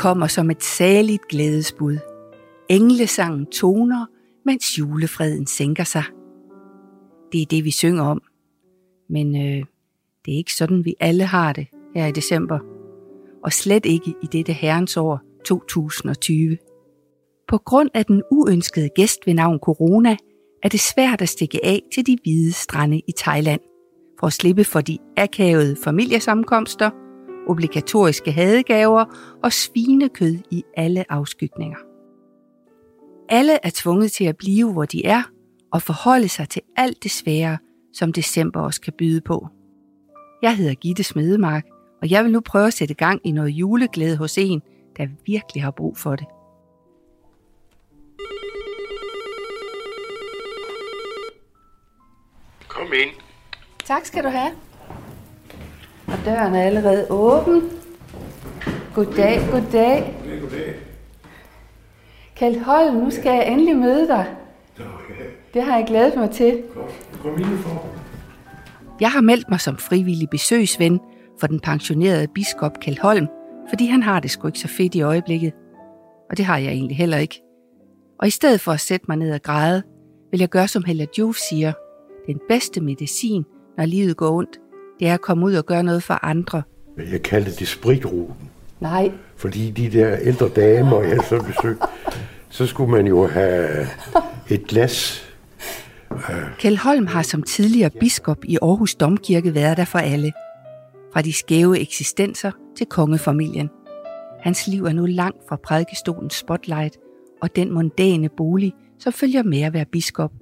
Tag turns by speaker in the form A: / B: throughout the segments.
A: kommer som et saligt glædesbud. Englesangen toner, mens julefreden sænker sig. Det er det, vi synger om. Men øh, det er ikke sådan, vi alle har det her i december. Og slet ikke i dette herrens år 2020. På grund af den uønskede gæst ved navn corona, er det svært at stikke af til de hvide strande i Thailand, for at slippe for de akavede familiesammenkomster, obligatoriske hadegaver og svinekød i alle afskygninger. Alle er tvunget til at blive, hvor de er, og forholde sig til alt det svære, som december også kan byde på. Jeg hedder Gitte Smedemark, og jeg vil nu prøve at sætte gang i noget juleglæde hos en, der virkelig har brug for det.
B: Kom ind.
A: Tak skal du have. Og døren er allerede åben. Goddag, goddag.
B: Goddag, goddag.
A: Kjeld Holm, nu skal jeg endelig møde dig.
B: Okay.
A: Det har jeg glædet mig til.
B: Kom, kom indenfor.
A: Jeg har meldt mig som frivillig besøgsven for den pensionerede biskop Kjeld Holm, fordi han har det sgu ikke så fedt i øjeblikket. Og det har jeg egentlig heller ikke. Og i stedet for at sætte mig ned og græde, vil jeg gøre som Hella Juf siger. Den bedste medicin, når livet går ondt, det er at komme ud og gøre noget for andre.
B: Jeg kaldte det spritruten,
A: Nej,
B: fordi de der ældre damer, jeg så besøgte, så skulle man jo have et glas.
A: Kjeld Holm har som tidligere biskop i Aarhus Domkirke været der for alle. Fra de skæve eksistenser til kongefamilien. Hans liv er nu langt fra prædikestolens spotlight og den mondæne bolig, som følger med at være biskop.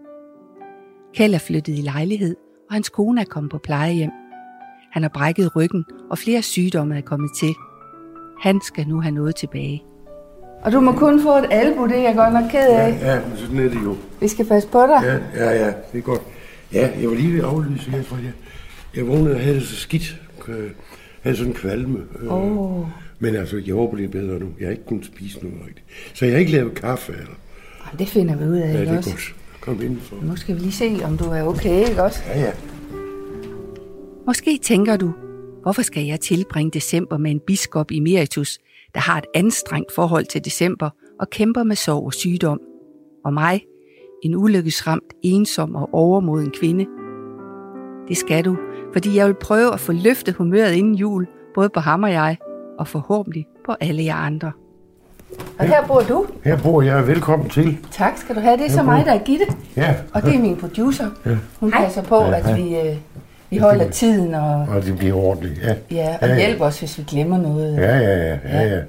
A: Kjeld er flyttet i lejlighed, og hans kone er kommet på plejehjem. Han har brækket ryggen, og flere sygdomme er kommet til. Han skal nu have noget tilbage. Og du må kun få et albu, det er jeg godt nok ked af.
B: Ja, men sådan er det jo.
A: Vi skal passe på dig.
B: Ja, ja, ja, det er godt. Ja, jeg var lige ved at aflyse igen, for jeg, jeg vågnede og havde det så skidt. Jeg havde sådan en kvalme. øh,
A: Åh.
B: Men altså, jeg håber, det er bedre nu. Jeg har ikke kunnet spise noget rigtigt. Så jeg har ikke lavet kaffe, eller?
A: Det finder vi ud af,
B: Ja,
A: ikke
B: det er
A: også?
B: godt. Kom indenfor.
A: Nu skal vi lige se, om du er okay, ikke også?
B: Ja, ja.
A: Måske tænker du, hvorfor skal jeg tilbringe december med en biskop emeritus, der har et anstrengt forhold til december og kæmper med sorg og sygdom? Og mig, en ulykkesramt, ensom og overmoden kvinde? Det skal du, fordi jeg vil prøve at få løftet humøret inden jul, både på ham og jeg, og forhåbentlig på alle jer andre. Og her bor du.
B: Her bor jeg. Velkommen til.
A: Tak skal du have. Det er så
B: Jeg bor-
A: mig, der er Gitte.
B: Ja,
A: Og det er min producer. Hun passer på,
B: Ja,
A: at
B: hej.
A: vi, øh, vi holder tiden og,
B: og det bliver ordentligt. Ja,
A: ja, og
B: ja, ja.
A: hjælper os, hvis vi glemmer noget.
B: Ja, ja, ja, ja, ja.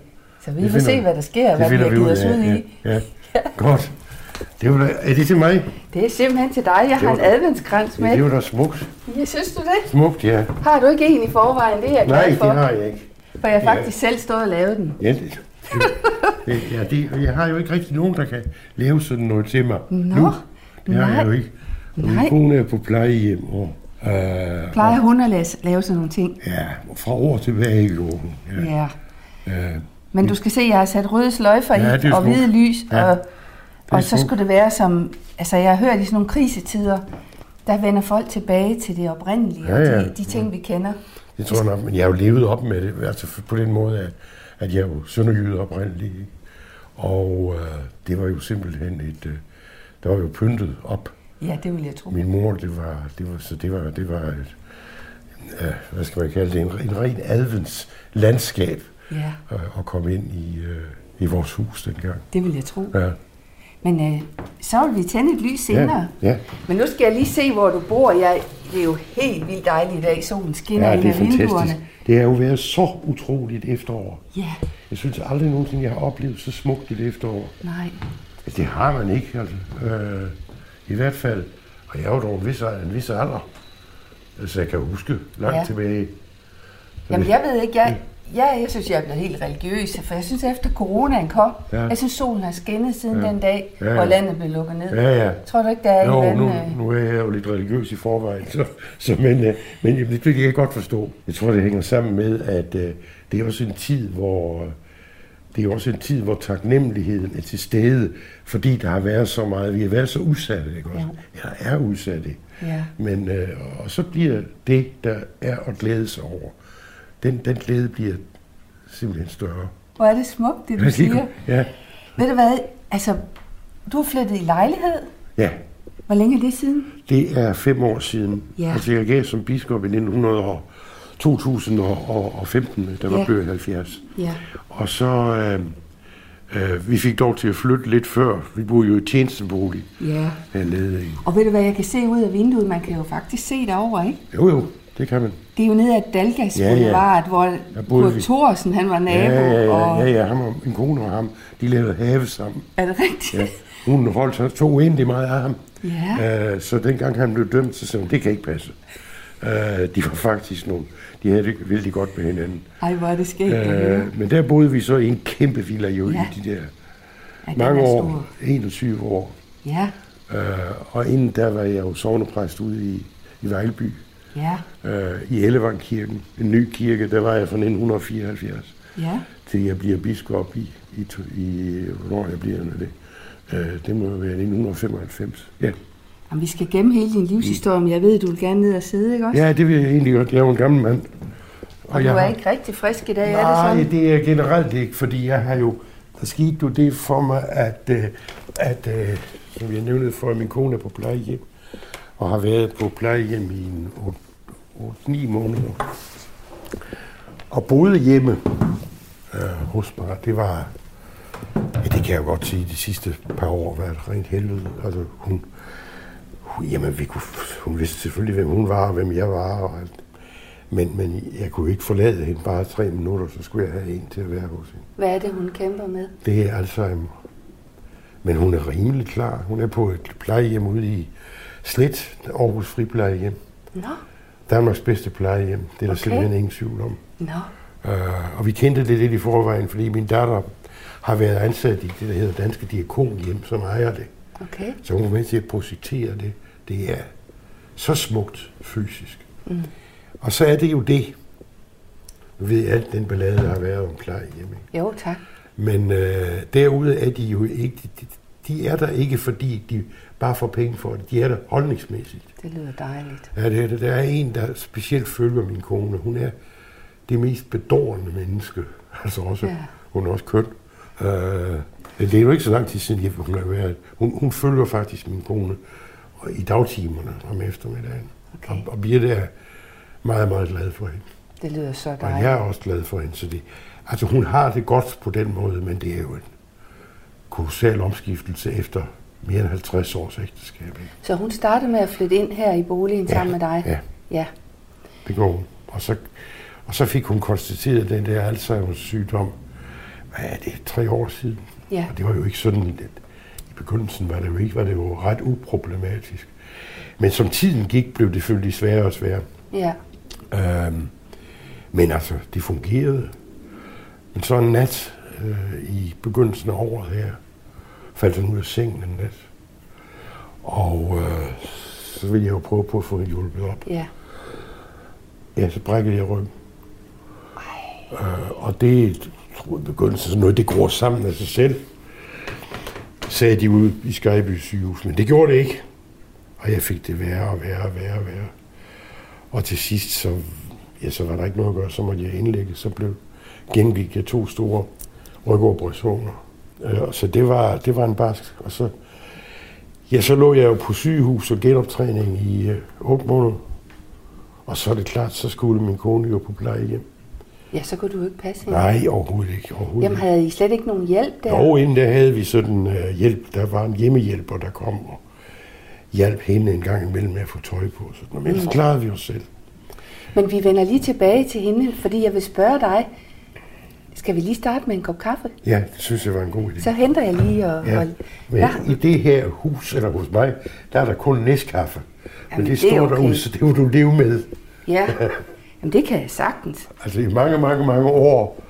A: Så vi
B: Det
A: får
B: finder
A: se, hvad der sker,
B: Det
A: hvad vi har givet
B: ud
A: os ud
B: af.
A: i.
B: Ja, ja. Godt. Det var da, er det til mig?
A: Det er simpelthen til dig. Jeg har
B: var
A: en adventskrans
B: Ja, det
A: med.
B: var da smukt.
A: Ja, synes du det?
B: Smukt, ja.
A: Har du ikke en i forvejen? Det er jeg
B: Nej,
A: glad
B: det
A: for.
B: har jeg ikke.
A: For jeg har faktisk selv stået og lavet den.
B: Ja, det, det, ja, det, jeg har jo ikke rigtig nogen, der kan lave sådan noget til mig.
A: Nå,
B: nu. Det har
A: nej.
B: jeg jo ikke. Og. Min kone er på plejehjem, og, øh,
A: Plejer hun at lave, lave sådan nogle ting?
B: ja, fra år tilbage gjorde hun. Ja.
A: Ja.
B: Øh,
A: Men du skal se, jeg har sat røde sløjfer
B: Ja,
A: i og hvide lys.
B: Ja,
A: Og, og så skulle det være som... Altså, jeg har hørt i sådan nogle krisetider, der vender folk tilbage til det oprindelige,
B: Ja,
A: og
B: ja.
A: de, de ting, vi kender.
B: det tror jeg nok, men jeg har jo levet op med det, altså på den måde, at, at jeg er jo sønderjyde oprindeligt. Og øh, det var jo simpelthen et, øh, der var jo pyntet op.
A: Ja, det vil jeg tro.
B: Min mor, det var, det var, så det var, det var et, øh, hvad skal man kalde det, en, en ren advents landskab
A: Ja,
B: øh, at komme ind i, øh, i vores hus dengang.
A: det vil jeg tro.
B: Ja,
A: Men øh, så vil vi tænde et lys senere.
B: ja, ja.
A: Men nu skal jeg lige se, hvor du bor. Jeg, det er jo helt vildt dejligt i dag. Solen skinner
B: ja
A: ind
B: det er
A: ad vinduerne.
B: Det har jo været så utroligt efterår.
A: Ja,
B: Jeg synes aldrig nogensinde, jeg har oplevet så smukt et efterår.
A: nej.
B: Det har man ikke, altså. Øh, I hvert fald. Og jeg er jo dog en vis, en vis alder. Altså, jeg kan huske langt
A: Ja.
B: ja. tilbage.
A: Jamen, jeg ved ikke, jeg, jeg, jeg synes, jeg er blevet helt religiøs, for jeg synes, efter coronaen kom, ja.
B: Ja.
A: jeg synes, solen har skinnet siden ja.
B: Ja.
A: den dag, ja,
B: Ja,
A: ja.
B: ja.
A: hvor landet blev lukket ned.
B: Ja, ja.
A: Tror du ikke, der er
B: Jo,
A: en
B: nu,
A: anden... øh,
B: nu er jeg jo lidt religiøs i forvejen, så, så men, øh, men jamen, det kan jeg godt forstå. Jeg tror, det hænger sammen med, at øh, det er også en tid, hvor øh, det er også en tid, hvor taknemmeligheden er til stede, fordi der har været så meget, vi har været så udsatte, ikke også? Ja. Jeg er udsatte.
A: Ja.
B: Men, øh, og så bliver det, der er at glæde sig over, den, den glæde bliver simpelthen større.
A: Hvor er det smukt, det du
B: lige
A: siger.
B: Ja,
A: Ved du hvad, altså, du har flyttet i lejlighed.
B: ja.
A: Hvor længe er det siden?
B: Det er fem år siden.
A: Ja.
B: Altså, jeg gav som biskop i 1900 og 2015, der var
A: Ja.
B: ja. blevet 70.
A: Ja.
B: Og så, øh, øh, vi fik lov til at flytte lidt før. Vi boede jo i tjenestebolig
A: Ja.
B: hernede.
A: Og ved du hvad, jeg kan se ud af vinduet, man kan jo faktisk se derover, ikke?
B: Jo, jo, det kan man.
A: Det er jo nede af Dalgas
B: Ja, ja.
A: Boulevard, hvor
B: Der boede
A: Kurt. Thorsen, han var nabo.
B: Ja, ja, ja,
A: og...
B: ja, ja, ham og min kone og ham, de lavede have sammen.
A: Er det rigtigt?
B: Ja. Hun holdt sig tog egentlig meget af ham.
A: Ja.
B: Øh, så dengang han blev dømt, så sagde hun, det kan ikke passe. Øh, de var faktisk nogle, de havde det vældig godt med hinanden.
A: Ej, hvor er det høre.
B: Øh, men der boede vi så i en kæmpe villa jo
A: Ja.
B: i de der
A: Ja,
B: mange år,
A: stor.
B: 21 år.
A: Ja,
B: Øh, og inden der var jeg jo sovnepræst ude i, i Vejlby,
A: ja,
B: øh, i Ellevangkirken, en ny kirke, der var jeg fra 1974,
A: ja.
B: til jeg bliver biskop i, i, i hvornår jeg bliver med det. Øh, det må være 1995. Ja.
A: Jamen, vi skal gemme hele din livshistorie, men jeg ved, du vil gerne ned og sidde, ikke også?
B: ja, det vil jeg egentlig godt. Jeg er jo en gammel mand.
A: og du
B: jeg
A: er
B: har-
A: ikke rigtig frisk i dag, er det
B: Nej,
A: sådan?
B: det er generelt ikke, fordi jeg har jo, der skete jo det for mig, at, øh, at øh, som jeg nævnte for, min kone er på plejehjem, og har været på plejehjem i en 8-9 måneder. Og boede hjemme øh, hos mig, det var, ja, det kan jeg jo godt sige, de sidste par år været et rent helvede. Altså, hun, hun, jamen, vi kunne, hun vidste selvfølgelig, hvem hun var, og hvem jeg var, og alt. Men, men jeg kunne ikke forlade hende bare tre minutter, så skulle jeg have en til at være hos hende.
A: Hvad er det, hun kæmper med?
B: Det er Alzheimer. Men hun er rimelig klar. Hun er på et plejehjem ude i Slet, Aarhus Friplejehjem.
A: Nå,
B: Danmarks bedste plejehjem. Det er der
A: Okay.
B: simpelthen ingen tvivl om.
A: nå,
B: Uh, og vi kendte det lidt i forvejen, fordi min datter har været ansat i det, der hedder Danske Diakonhjem, som ejer det.
A: okay.
B: Så hun var med til at projektere det. Det er så smukt fysisk.
A: Mm.
B: Og så er det jo det. Ved alt den ballade, der har været om plejehjem. Ikke?
A: Jo, tak.
B: Men øh, derude er de jo ikke, de, de er der ikke, fordi de bare får penge for det. De er der holdningsmæssigt.
A: Det lyder dejligt.
B: Ja, det er det. Der er en, der specielt følger min kone. Hun er det mest bedårende menneske. Altså også,
A: ja.
B: hun er også køn. Øh, det er jo ikke så lang tid siden, hun har været. Hun, hun følger faktisk min kone og i dagtimerne om eftermiddagen.
A: Okay.
B: Og, og Birte er meget, meget glad for hende.
A: Det lyder så
B: Og jeg
A: dejligt.
B: er også glad for hende. Så det, altså hun har det godt på den måde, men det er jo en kolossal omskiftelse efter mere end 50 års ægteskab. Ikke?
A: Så hun startede med at flytte ind her i boligen
B: Ja,
A: sammen med dig?
B: ja.
A: Ja.
B: Det går hun. Og så, og så fik hun konstateret den der Alzheimer's sygdom, hvad er det, tre år siden.
A: Ja.
B: Og det var jo ikke sådan, i begyndelsen var det jo ikke, var det jo ret uproblematisk. Men som tiden gik, blev det selvfølgelig sværere og sværere.
A: Ja.
B: Øhm, men altså, det fungerede. Men så en nat øh, i begyndelsen af året her, faldt han ud af sengen en nat. Og øh, så ville jeg jo prøve på at få hende hjulpet op.
A: Ja.
B: Ja, så brækkede jeg ryggen. Øh, og det tror jeg begyndelsen sådan noget, det gror sammen af sig selv, sagde de ude i Skyby sygehus. Men det gjorde det ikke. Og jeg fik det værre og værre og værre og værre. Og til sidst, så, ja, så var der ikke noget at gøre, så måtte jeg indlægge. Så blev, gengik jeg to store rygoperationer. Øh, så det var, det var en barsk. Og så, ja, så lå jeg jo på sygehus og genoptræning i øh, 8 måneder. Og så er det klart, så skulle min kone jo på plejehjem.
A: Ja, så kunne du ikke passe hende.
B: Nej, overhovedet ikke. Overhovedet
A: Jamen, havde I slet ikke nogen hjælp der?
B: Og inden der havde vi sådan uh, hjælp. Der var en hjemmehjælper, der kom og hjalp hende en gang imellem med at få tøj på. Så, men ellers klarede vi os selv.
A: Men vi vender lige tilbage til hende, fordi jeg vil spørge dig. Skal vi lige starte med en kop kaffe?
B: Ja, det synes jeg var en god idé.
A: Så henter jeg lige og...
B: Ja,
A: og
B: men
A: ja.
B: i det her hus, eller hos mig, der er der kun næstkaffe.
A: Jamen,
B: Men det,
A: det
B: står
A: okay.
B: derude, så det må du leve med.
A: ja. Jamen, det kan jeg sagtens.
B: Altså i mange, mange, mange år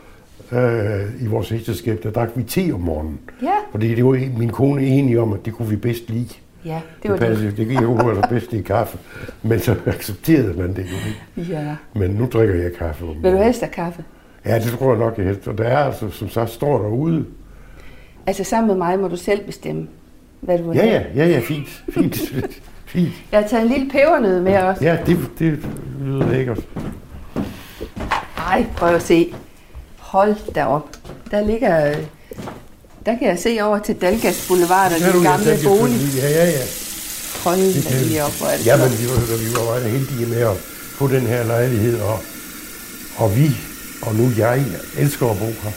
B: øh, i vores ægteskab, der drak vi te om morgenen.
A: Ja.
B: Fordi det var min kone enige om, at det kunne vi bedst lide.
A: Ja, det
B: Det,
A: var
B: det,
A: det.
B: passede, det gik jo altså bedst i kaffe. Men så accepterede man det jo ikke.
A: Ja.
B: Men nu drikker jeg kaffe om
A: Vil du helst have kaffe?
B: Ja, det tror jeg nok, jeg helst. Og der er altså, som sagt, står derude.
A: Altså, sammen med mig må du selv bestemme, hvad du vil
B: Ja, ja, ja, ja, fint. Fint. fint.
A: Jeg har taget en lille pebernød med også.
B: Ja, det, det lyder lækkert.
A: Ej, prøv at se. Hold da op. Der ligger... Der kan jeg se over til Dalgas Boulevard og den
B: ja,
A: gamle
B: kan
A: bolig.
B: Ja, ja, ja.
A: Hold
B: Det kan
A: lige op, hvor er det
B: Ja, men
A: flot.
B: vi var, vi var meget heldige med at få den her lejlighed, og, og vi, og nu jeg, elsker at bo her.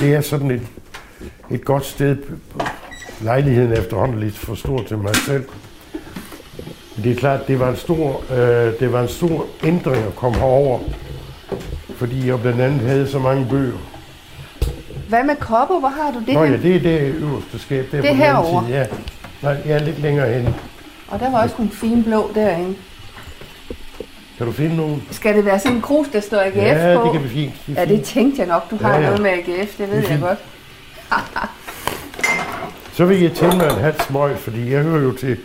B: Det er sådan et, et godt sted. Lejligheden er efterhånden lidt for stor til mig selv. Men det er klart, det var en stor, øh, det var en stor ændring at komme herover, fordi jeg blandt andet havde så mange bøger.
A: Hvad med kopper? Hvor har du det
B: Nå ja, det er det øverste skab. Der
A: Det er herovre.
B: Side. Ja. Nej, jeg er lidt længere hen.
A: Og der var også en fin blå derinde.
B: Kan du finde nogen?
A: Skal det være sådan en krus, der står AGF
B: Ja,
A: på?
B: det kan vi fint. Det
A: Ja, det tænkte jeg nok, du har
B: Ja, ja.
A: noget med AGF, det ved
B: Det
A: jeg godt.
B: Så vil jeg tænde mig en halv smøg, fordi jeg hører jo til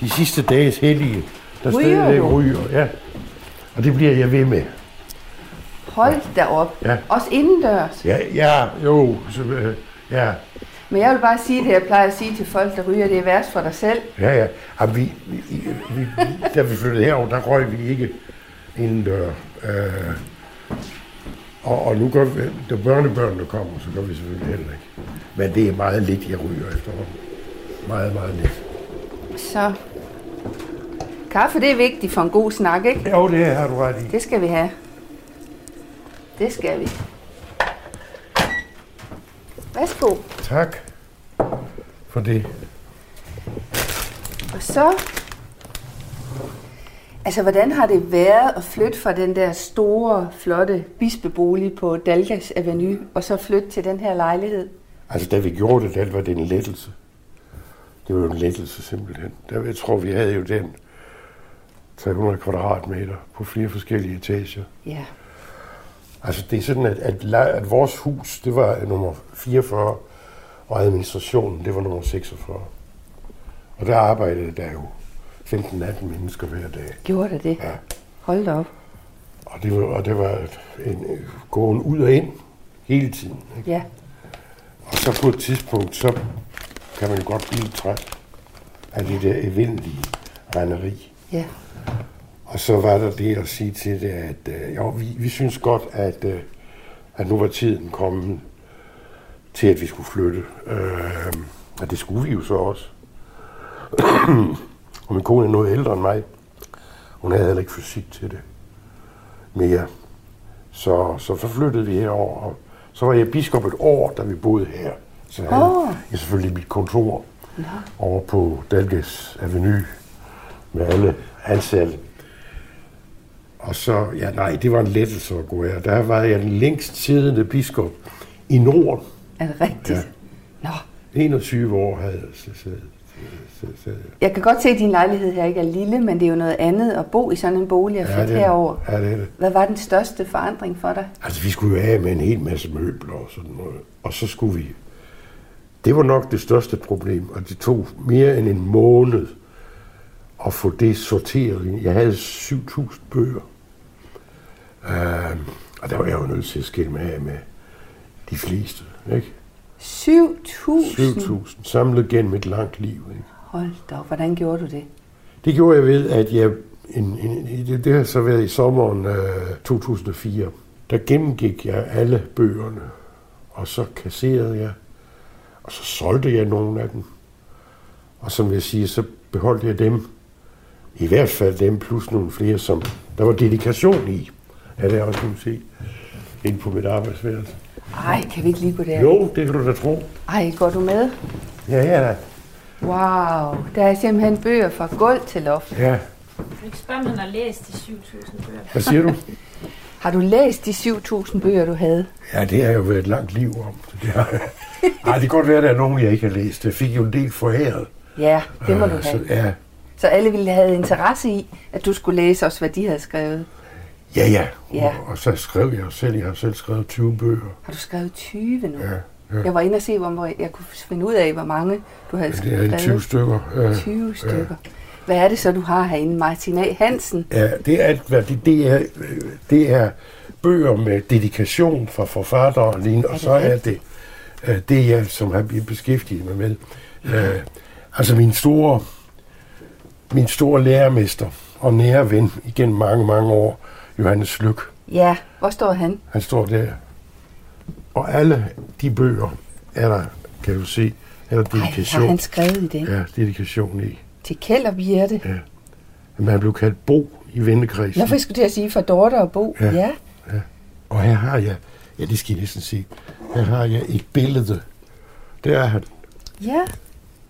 B: de sidste dages hellige, der
A: Ryger
B: ryger. Ja. Og det bliver jeg ved med.
A: Hold da op.
B: Ja.
A: Også indendørs.
B: Ja, ja jo, så, øh, ja,
A: Men jeg vil bare sige det, jeg plejer at sige til folk, der ryger, det er værst for dig selv.
B: ja, ja. Og vi, vi, vi, da vi flyttede herover, der røg vi ikke indendør. Øh, og, og nu gør vi, da børnebørnene kommer, så gør vi selvfølgelig heller ikke. Men det er meget lidt, jeg ryger efterhånden. Meget, meget lidt.
A: Så kaffe, det er vigtigt for en god snak, ikke?
B: Jo, det har du ret i.
A: Det skal vi have. Det skal vi. Værsgo.
B: Tak for det.
A: Og så... Altså, hvordan har det været at flytte fra den der store, flotte bispebolig på Dalgas Avenue, og så flytte til den her lejlighed?
B: Altså, da vi gjorde det, der var det en lettelse. Det var jo en lettelse simpelthen. Der, jeg tror, vi havde jo den 300 kvadratmeter på flere forskellige etager.
A: Ja.
B: Altså, det er sådan, at, at, at vores hus, det var nummer 44, og administrationen, det var nummer 46. Og der arbejdede der jo 15-18 mennesker hver dag.
A: Gjorde det det?
B: Ja.
A: Hold da op.
B: Og det var, og det var en, gåen ud og ind hele tiden. Ikke?
A: Ja.
B: Og så på et tidspunkt, så kan man jo godt blive træt af det der evindelige renderi.
A: Ja.
B: Og så var der det at sige til det, at øh, jo, vi, vi synes godt, at, øh, at nu var tiden kommet til, at vi skulle flytte. Øh, og det skulle vi jo så også. og min kone er noget ældre end mig. Hun havde heller ikke fysik til det mere. Så, så, så flyttede vi herover. Og så var jeg biskop et år, da vi boede her. Så jeg havde
A: Åh.
B: jeg selvfølgelig mit kontor over på Dalgas Avenue med alle ansatte. Og så, ja nej, det var en lettelse at gå her. Der var jeg den længst siddende biskop i Norden.
A: Er det rigtigt?
B: Ja.
A: Nå.
B: 21 år havde jeg siddet. siddet- siddet-
A: Jeg kan godt se, at din lejlighed her ikke er lille, men det er jo noget andet at bo i sådan en bolig og
B: Ja,
A: flytte
B: er-
A: herover.
B: Ja, det er det.
A: Hvad var den største forandring for dig?
B: Altså, vi skulle jo af med en hel masse møbler og sådan noget. Og så skulle vi... Det var nok det største problem, og det tog mere end en måned at få det sorteret. Jeg havde 7.000 bøger. Uh, og der var jeg jo nødt til at skille mig af med de fleste, ikke?
A: 7.000?
B: 7.000 samlet gennem et langt liv, ikke?
A: Hold da op. Hvordan gjorde du det?
B: Det gjorde jeg ved, at jeg, en, en, det, det har så været i sommeren øh, 2004, der gennemgik jeg alle bøgerne, og så kasserede jeg, og så solgte jeg nogle af dem. Og som jeg siger, så beholdt jeg dem, i hvert fald dem plus nogle flere, som der var dedikation i. Har jeg også kunne se inde på mit arbejdsværelse.
A: Ej, kan vi ikke lige gå der?
B: Jo, det kan du da tro.
A: Ej, går du med?
B: Ja, ja, da.
A: Wow, der er simpelthen bøger fra gulv til loft.
B: ja.
C: Du ikke spørge, om han har læst de 7.000 bøger.
B: Hvad siger du?
A: Har du læst de 7.000 bøger, du havde?
B: Ja, det har jo været et langt liv om. Det, har... Ej, det kan godt være, at der er nogen, jeg ikke har læst. Jeg fik jo en del foræret.
A: Ja, det må du
B: Øh,
A: have.
B: Så, ja,
A: Så alle ville have interesse i, at du skulle læse også, hvad de havde skrevet.
B: Ja, ja.
A: Ja.
B: Og, og, så skrev jeg selv. Jeg har selv skrevet 20 bøger.
A: Har du skrevet 20 nu?
B: Ja, ja.
A: Jeg var inde og se, hvor jeg kunne finde ud af, hvor mange du havde
B: Det er en 20
A: skrevet.
B: stykker. Ja,
A: 20 stykker. Hvad er det så, du har herinde? Martin A. Hansen.
B: Ja, det er, hvad det, det, er, øh, det er bøger med dedikation fra forfatteren, og
A: det
B: så er det øh, det, jeg som har beskæftiget mig med. Øh, altså min store, min store lærermester og nære ven igennem mange, mange år, Johannes Lyk,
A: Ja, hvor står han?
B: han står der. Og alle de bøger er der, kan du se, er der
A: Ej,
B: dedikation.
A: har han skrevet i den?
B: Ja, dedikation i.
A: Til Kjeld og Birte.
B: Ja. Man blev kaldt Bo i vennekredsen.
A: Nå, for jeg skulle til at sige for Dorte og Bo.
B: Ja.
A: Ja.
B: Ja. Og her har jeg, ja det skal I næsten se, her har jeg et billede. Der er han.
A: Ja.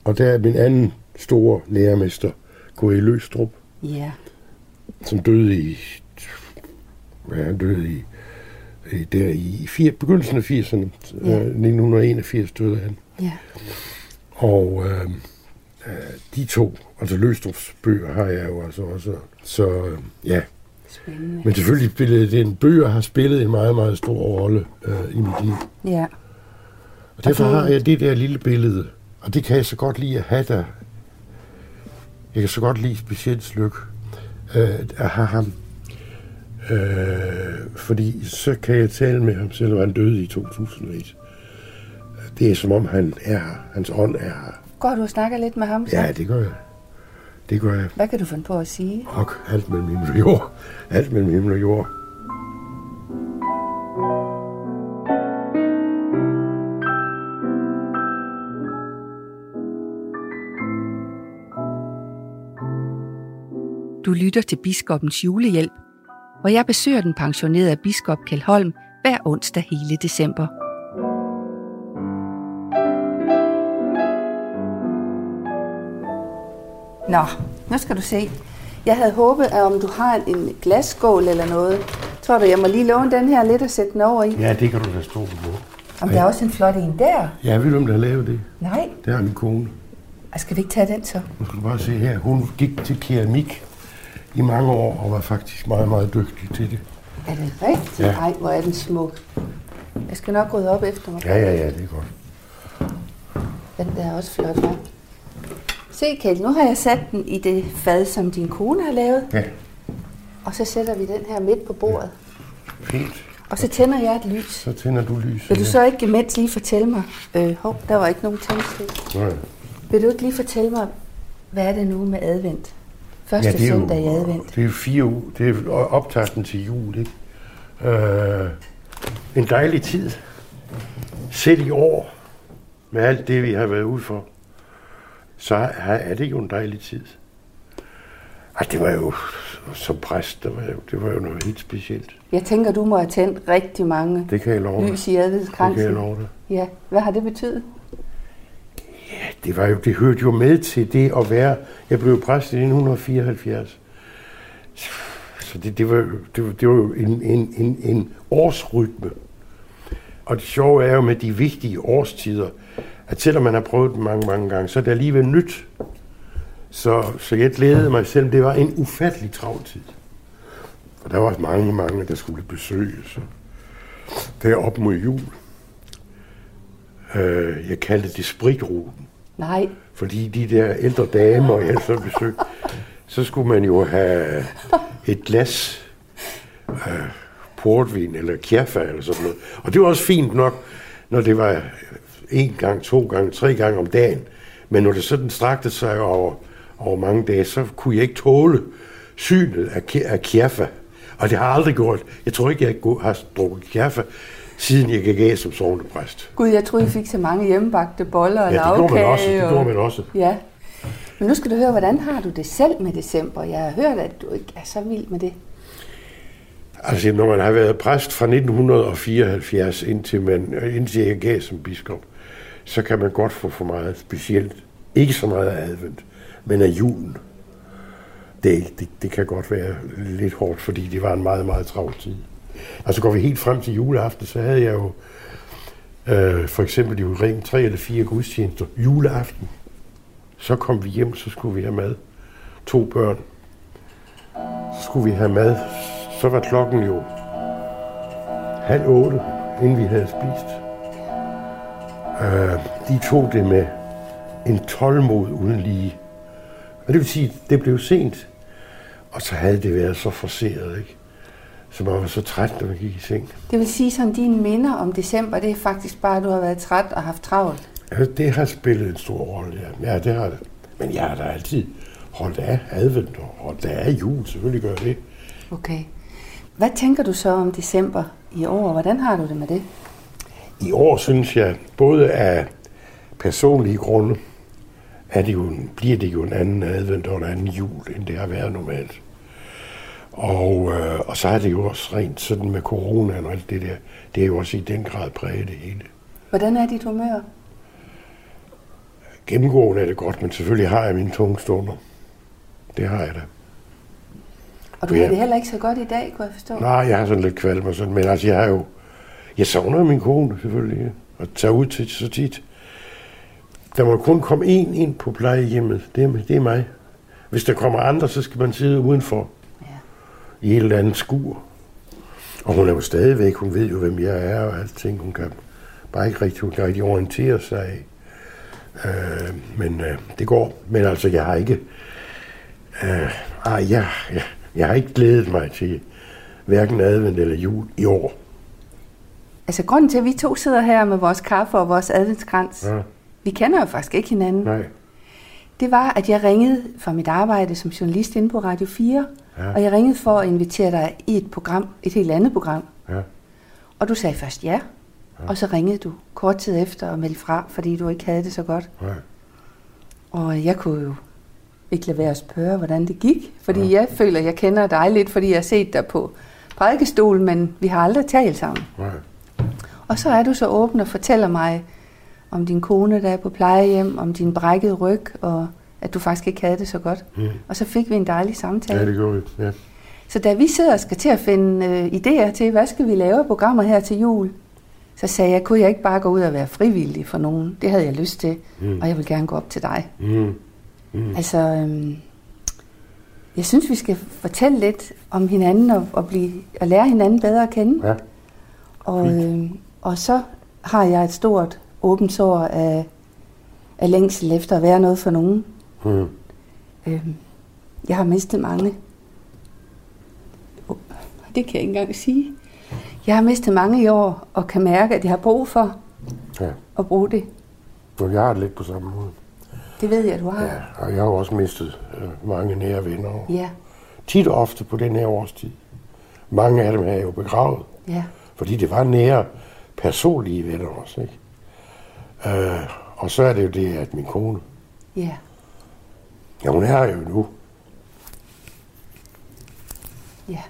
B: Og der er min anden store lærermester, K.E. Løstrup,
A: Ja.
B: som døde i, han døde i, i der i fire, begyndelsen af 80'erne.
A: Ja.
B: Ja. 1981 døde han.
A: Ja.
B: Og øh, øh, de to, altså Løstrups bøger har jeg jo altså også. Så øh, ja,
A: Spændende.
B: men selvfølgelig spillede den bøger har spillet en meget, meget stor rolle øh, i mit liv.
A: Ja.
B: Og derfor
A: det-
B: har jeg det der lille billede, og det kan jeg så godt lide at have der. Jeg kan så godt lide specielt Slyk, øh, at have ham. Øh, fordi så kan jeg tale med ham, selvom han døde i 2001. Det er som om han er her. Hans ånd er her.
A: Går du og snakker lidt med ham så?
B: Ja, det gør jeg. Det gør jeg.
A: Hvad kan du finde på at sige?
B: Og alt mellem himmel og jord. Alt mellem himmel og jord.
A: Du lytter til Biskopens julehjælp, hvor jeg besøger den pensionerede biskop Kjeld Holm hver onsdag hele december. Nå, nu skal du se. Jeg havde håbet, at om du har en glasskål eller noget, tror du, jeg må lige låne den her lidt og sætte den over i?
B: Ja, det kan du da stå på.
A: Om der er også en flot en der?
B: Ja, ved du, om der har lavet det?
A: Nej.
B: Det er min kone.
A: Ej, Skal vi ikke tage den så?
B: Nu skal du bare se her. Hun gik til keramik i mange år og var faktisk meget, meget dygtig til det.
A: Er det rigtigt?
B: Ja.
A: Ej, hvor er den smuk. Jeg skal nok rydde op efter mig.
B: Ja, ja, ja, det er godt.
A: Den der er også flot, hva'? Se, Kjeld, nu har jeg sat den i det fad, som din kone har lavet.
B: Ja,
A: Og så sætter vi den her midt på bordet.
B: fint.
A: Og så tænder jeg et lys.
B: Så tænder du lyset.
A: Vil du så ikke imens lige fortælle mig... Øh, hov, der var ikke nogen tændstik.
B: Nej.
A: Vil du ikke lige fortælle mig, hvad er det nu med advent? Første
B: Ja, det er jo,
A: søndag i advent.
B: det er jo fire uger. Det er optakten til jul, ikke? Øh, en dejlig tid. Selv i år, med alt det, vi har været ude for, så er det jo en dejlig tid. Ej, det var jo, som præst, det var jo, det var jo noget helt specielt.
A: Jeg tænker, du må have tændt rigtig mange
B: Det kan jeg love
A: lys i
B: Det kan jeg love dig.
A: Ja, hvad har det betydet?
B: Ja, Det, var jo, det hørte jo med til det at være... Jeg blev præst i 1974. Så det, det, var, det, var, det var jo en, en, en, en årsrytme. Og det sjove er jo med de vigtige årstider, at selvom man har prøvet dem mange, mange gange, så er det alligevel nyt. Så, så jeg glædede mig selv. Det var en ufattelig travl tid. Og der var også mange, mange, der skulle besøges. Der op mod jul. Øh, jeg kaldte det spritruten.
A: Nej,
B: Fordi de der ældre damer, jeg så besøgte, så skulle man jo have et glas øh, portvin eller kjaffa eller sådan noget. Og det var også fint nok, når det var en gang, to gange, tre gange om dagen. Men når det sådan strakte sig over, over mange dage, så kunne jeg ikke tåle synet af, af kjaffa. Og det har jeg aldrig gjort. Jeg tror ikke, jeg har drukket kjaffa, siden jeg gik af som sovnepræst.
A: gud, jeg troede, I fik så mange hjemmebagte boller og
B: Ja, det gjorde man også. Det gjorde man også.
A: Ja. Men nu skal du høre, hvordan har du det selv med december? Jeg har hørt, at du ikke er så vild med det.
B: Altså, når man har været præst fra 1974 indtil, man, indtil jeg gav som biskop, så kan man godt få for meget specielt. Ikke så meget af advent, men af julen. Det, det, det kan godt være lidt hårdt, fordi det var en meget, meget travl tid. Altså går vi helt frem til juleaften, så havde jeg jo øh, for eksempel jo ring tre eller fire gudstjenester juleaften. Så kom vi hjem, så skulle vi have mad. To børn. Så skulle vi have mad. Så var klokken jo halv otte, inden vi havde spist. Øh, de tog det med en tålmod uden lige. Og det vil sige, det blev sent. Og så havde det været så forseret, ikke? Så man var så træt, når man gik i seng.
A: Det vil sige, sådan dine minder om december, det er faktisk bare, at du har været træt og haft travlt.
B: Altså, det har spillet en stor rolle, ja. Ja, det har det. Men jeg har da altid holdt af advent og holdt af jul, selvfølgelig gør det.
A: Okay. Hvad tænker du så om december i år? Hvordan har du det med det?
B: I år synes jeg, både af personlige grunde, er det jo, bliver det jo en anden advent og en anden jul, end det har været normalt. Og, øh, og så er det jo også rent sådan med coronaen og alt det der, det er jo også i den grad præget det hele.
A: Hvordan er dit humør?
B: Gennemgående er det godt, men selvfølgelig har jeg mine tunge stunder. Det har jeg da.
A: Og du
B: Ja.
A: har det heller ikke så godt i dag, kunne jeg forstå.
B: Nej, jeg har sådan lidt kvalm og sådan, men altså jeg har jo, jeg savner min kone selvfølgelig, og tager ud til så tit. Der må kun komme én ind på plejehjemmet, det er, det er mig. Hvis der kommer andre, så skal man sidde udenfor. I et eller andet skur. Og hun er jo stadigvæk, hun ved jo, hvem jeg er og alting. Hun kan bare ikke rigtig, hun kan rigtig orientere sig. Øh, men øh, det går. Men altså, jeg har ikke... Øh, ej, jeg, jeg, jeg har ikke glædet mig til hverken advent eller jul i år.
A: Altså grunden til, at vi to sidder her med vores kaffe og vores adventskrans,
B: Ja,
A: vi kender jo faktisk ikke hinanden,
B: nej.
A: det var, at jeg ringede fra mit arbejde som journalist inde på Radio 4,
B: Ja.
A: og jeg ringede for at invitere dig i et program, et helt andet program.
B: Ja,
A: Og du sagde først ja, og så ringede du kort tid efter og meldte fra, fordi du ikke havde det så godt.
B: nej.
A: Og jeg kunne jo ikke lade være at spørge, hvordan det gik. Fordi jeg føler, jeg kender dig lidt, fordi jeg har set dig på prædikestolen, men vi har aldrig talt sammen.
B: nej.
A: Og så er du så åben og fortæller mig om din kone, der er på plejehjem, om din brækkede ryg, og at du faktisk ikke havde det så godt.
B: Mm.
A: Og så fik vi en dejlig samtale.
B: Ja, det gjorde vi. Ja.
A: Så da vi sidder og skal til at finde øh, idéer til, hvad skal vi lave af programmer her til jul, så sagde jeg, kunne jeg ikke bare gå ud og være frivillig for nogen? Det havde jeg lyst til,
B: Mm.
A: og jeg vil gerne gå op til dig.
B: Mm. Mm.
A: Altså, øhm, jeg synes, vi skal fortælle lidt om hinanden og, og, blive, og lære hinanden bedre at kende.
B: Ja,
A: Og, øhm, og så har jeg et stort åbent sår af, af længsel efter at være noget for nogen.
B: Mm.
A: Øhm, jeg har mistet mange. Oh, det kan jeg ikke engang sige. Jeg har mistet mange i år, og kan mærke, at jeg har brug for
B: ja.
A: at bruge det.
B: Og jeg har det lidt på samme måde.
A: Det ved jeg, at du har.
B: Ja, og jeg har også mistet øh, mange nære venner.
A: Ja,
B: Tit og ofte på den her årstid. Mange af dem er jo begravet,
A: ja.
B: fordi det var nære personlige venner også. Ikke? Øh, og så er det jo det, at min kone,
A: ja.
B: Ja hun er jo nu.
A: Ja.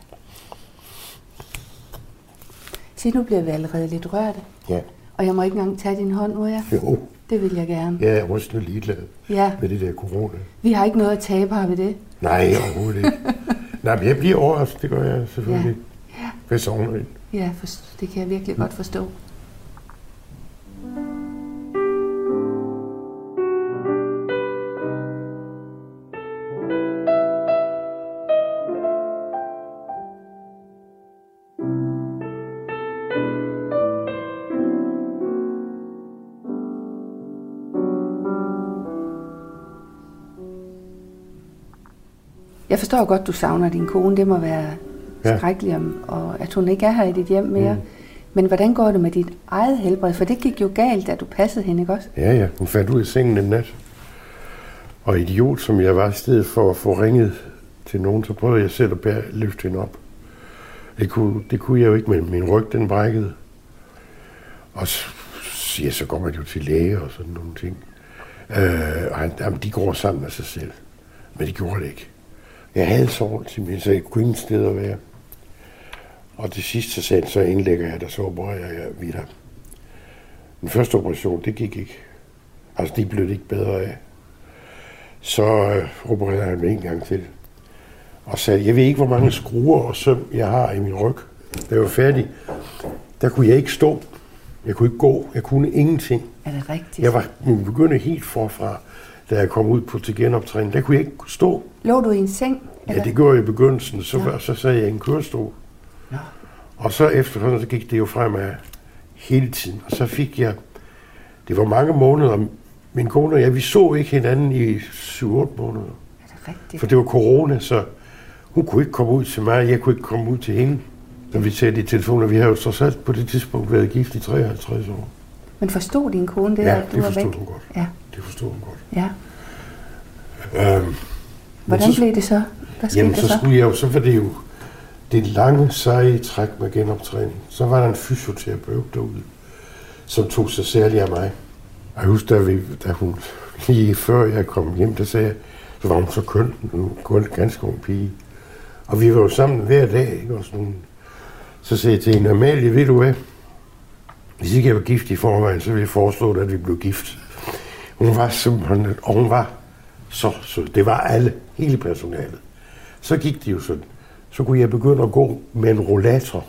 A: Se, nu bliver vi allerede lidt rørte.
B: Ja,
A: Og jeg må ikke engang tage din hånd, må jeg?
B: jo.
A: Det vil jeg gerne.
B: Jeg er rystende ligeglad
A: Ja,
B: med det der corona.
A: vi har ikke noget at tabe her ved det.
B: Nej, overhovedet ikke. Nej, men jeg bliver overrasket, det gør jeg selvfølgelig.
A: Ja.
B: Sovner ind?
A: Ja, for, det kan jeg virkelig godt forstå. Jeg forstår godt, du savner din kone. Det må være
B: Ja.
A: skrækkeligt, om- og at hun ikke er her i dit hjem mere.
B: Mm.
A: Men hvordan går det med dit eget helbred? For det gik jo galt, da du passede hende, ikke også?
B: Ja, ja, hun faldt ud af sengen en nat. Og idiot, som jeg var, i stedet for at få ringet til nogen, så prøvede jeg selv at bære, løfte hende op. Det kunne, det kunne jeg jo ikke, men min ryg, den brækkede. Og så, ja, så går man jo til læge og sådan nogle ting. Øh, og han, jamen, de går sammen af sig selv. Men det gjorde det ikke. Jeg havde sovet simpelthen, så jeg kunne ingen sted at være. Og til sidst så sagde så indlægger jeg dig, så opererer jeg videre. Den første operation, det gik ikke. Altså, de blev det ikke bedre af. Så øh, opererede han mig en gang til. Og sagde, jeg ved ikke, hvor mange skruer og søm, jeg har i min ryg. Da jeg var færdig, der kunne jeg ikke stå. Jeg kunne ikke gå. Jeg kunne ingenting.
A: Er det rigtigt?
B: Jeg var jeg begyndte helt forfra, da jeg kom ud på til genoptræning. Der kunne jeg ikke stå.
A: Lå du i en seng?
B: Ja, det gjorde jeg i begyndelsen. Så,
A: Nå.
B: så sad jeg i en kørestol.
A: Nå.
B: Og så efterhånden, så gik det jo fremad hele tiden. Og så fik jeg, det var mange måneder, min kone og jeg, vi så ikke hinanden i 7-8 måneder.
A: Er det rigtigt?
B: For det var corona, så hun kunne ikke komme ud til mig, jeg kunne ikke komme ud til hende. Når vi talte i telefon, og vi har jo trods alt på det tidspunkt været gift i 53 år.
A: Men forstod din kone det,
B: Ja,
A: at du
B: det
A: var
B: forstod
A: væk?
B: hun godt.
A: Ja,
B: Det forstod hun godt.
A: ja.
B: Øhm,
A: Hvordan
B: så-
A: blev det så? Hvad skete
B: Jamen,
A: der
B: så
A: så?
B: skulle jeg jo, så var det jo det lange, seje træk med genoptræning. Så var der en fysioterapeut derude, som tog sig særligt af mig. Jeg husker, da, vi, da hun lige før jeg kom hjem, der sagde jeg, så var hun så køn, en kun ganske ung pige. Og vi var jo sammen hver dag, ikke? Og sådan, så sagde jeg til hende, Amalie, ved du hvad? Hvis ikke jeg var gift i forvejen, så ville jeg foreslå, at vi blev gift. Hun var simpelthen, og hun var så sød. Det var alle, hele personalet. Så gik det jo sådan. Så kunne jeg begynde at gå med en rollator.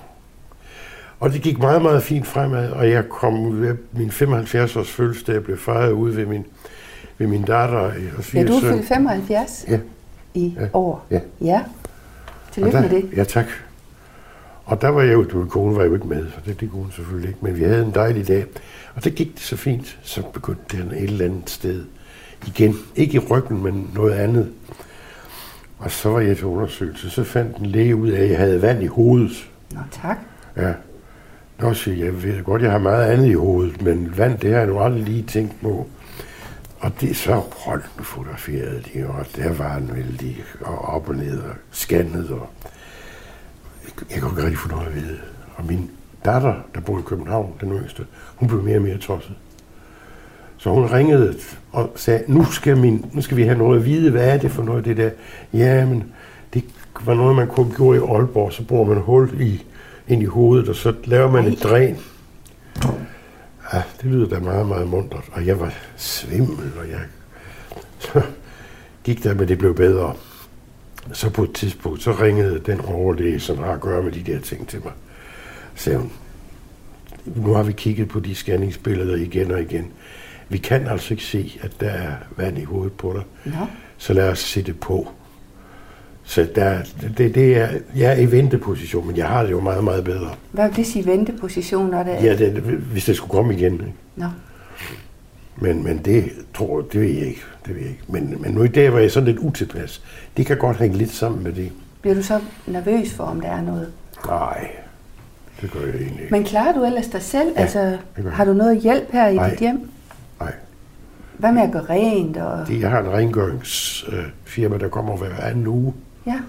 B: Og det gik meget, meget fint fremad, og jeg kom ved min 75-års fødselsdag, blev fejret ude ved min, ved min datter og
A: Ja, du er fyldt 75
B: Ja.
A: i
B: Ja.
A: år.
B: Ja.
A: Ja. Tillykke med det.
B: Ja, tak. Og der var jeg jo, du ved, konen var jo ikke med, så det, kunne hun selvfølgelig ikke, men vi havde en dejlig dag. Og det gik det så fint, så begyndte den et eller andet sted igen. Ikke i ryggen, men noget andet. Og så var jeg til undersøgelse, så fandt en læge ud af, at jeg havde vand i hovedet.
A: Nå, tak.
B: Ja. Nå, siger jeg, ved godt, jeg har meget andet i hovedet, men vand, det har jeg nu aldrig lige tænkt på. Og det så hold nu fotograferet de, og der var den vældig, og op og ned, og scannet, og jeg kunne ikke rigtig få noget at vide. Og min datter, der bor i København, den yngste, hun blev mere og mere tosset. Så hun ringede og sagde, nu skal, min, nu skal vi have noget at vide, hvad er det for noget, det der? Ja, men det var noget, man kunne gøre i Aalborg, så bruger man hul i, ind i hovedet, og så laver man et dræn. Ja, det lyder da meget, meget muntert, og jeg var svimmel, og jeg så gik der, men det blev bedre. Så på et tidspunkt, så ringede den overlæge, som har at gøre med de der ting til mig. Så hun, nu har vi kigget på de scanningsbilleder igen og igen. Vi kan altså ikke se, at der er vand i hovedet på dig.
A: Nå.
B: Så lad os sætte på. Så der, det, det er, jeg er i venteposition, men jeg har det jo meget, meget bedre.
A: Hvad vil det sige venteposition, når det?
B: Ja, det, hvis det skulle komme igen. Ikke?
A: Nå.
B: Men, men det tror det ved jeg ikke. Det ved jeg ikke. Men, men nu i dag var jeg sådan lidt utilpas. Det kan godt hænge lidt sammen med det.
A: Bliver du så nervøs for, om der er noget?
B: Nej, det gør jeg egentlig ikke.
A: Men klarer du ellers dig selv?
B: Ja,
A: altså, har du noget hjælp her i
B: Nej.
A: dit hjem?
B: Nej.
A: Hvad med at gøre rent? Og...
B: Det, jeg har en rengøringsfirma, der kommer hver anden uge.
A: Ja,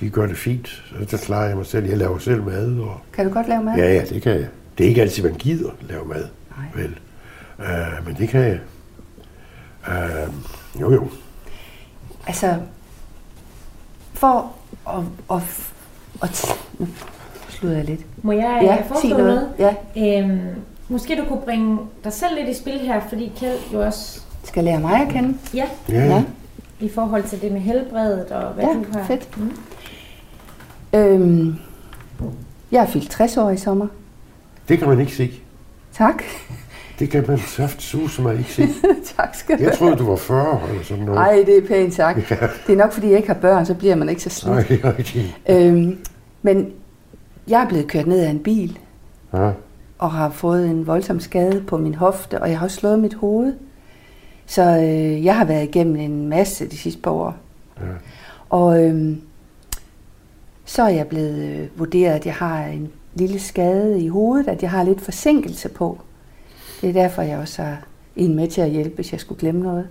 B: De gør det fint. Så der klarer jeg mig selv. Jeg laver selv mad. Og...
A: kan du godt lave mad?
B: Ja, ja, det kan jeg. Det er ikke altid, man gider lave mad.
A: Nej.
B: Vel. Uh, men det kan jeg. Uh, jo, jo.
A: Altså, for at... at, at nu slutter jeg lidt.
C: Må jeg
A: Ja,
C: ja,
A: sig
C: foreslå
A: noget.
C: noget?
A: Ja,
C: Øhm, måske du kunne bringe dig selv lidt i spil her, fordi Kjeld jo også,
A: skal lære mig at kende.
C: ja,
B: Ja, ja.
C: i forhold til det med helbredet og hvad
A: Ja,
C: du har.
A: fedt.
C: Mm.
A: Øhm, jeg er fyldt 60 år i sommer.
B: Det kan man ikke se.
A: Tak.
B: Det kan man saft som man ikke se.
A: tak skal du
B: Jeg troede, du var 40 eller sådan noget.
A: Nej, det er pænt sagt. Det er nok, fordi jeg ikke har børn, så bliver man ikke så slidt.
B: Nej, det rigtigt.
A: Øhm, men jeg er blevet kørt ned af en bil,
B: Ja.
A: og har fået en voldsom skade på min hofte, og jeg har også slået mit hoved. Så øh, jeg har været igennem en masse de sidste par år.
B: Ja.
A: Og øhm, så er jeg blevet øh, vurderet, at jeg har en lille skade i hovedet, at jeg har lidt forsinkelse på. Det er derfor, jeg også har en med til at hjælpe, hvis jeg skulle glemme noget.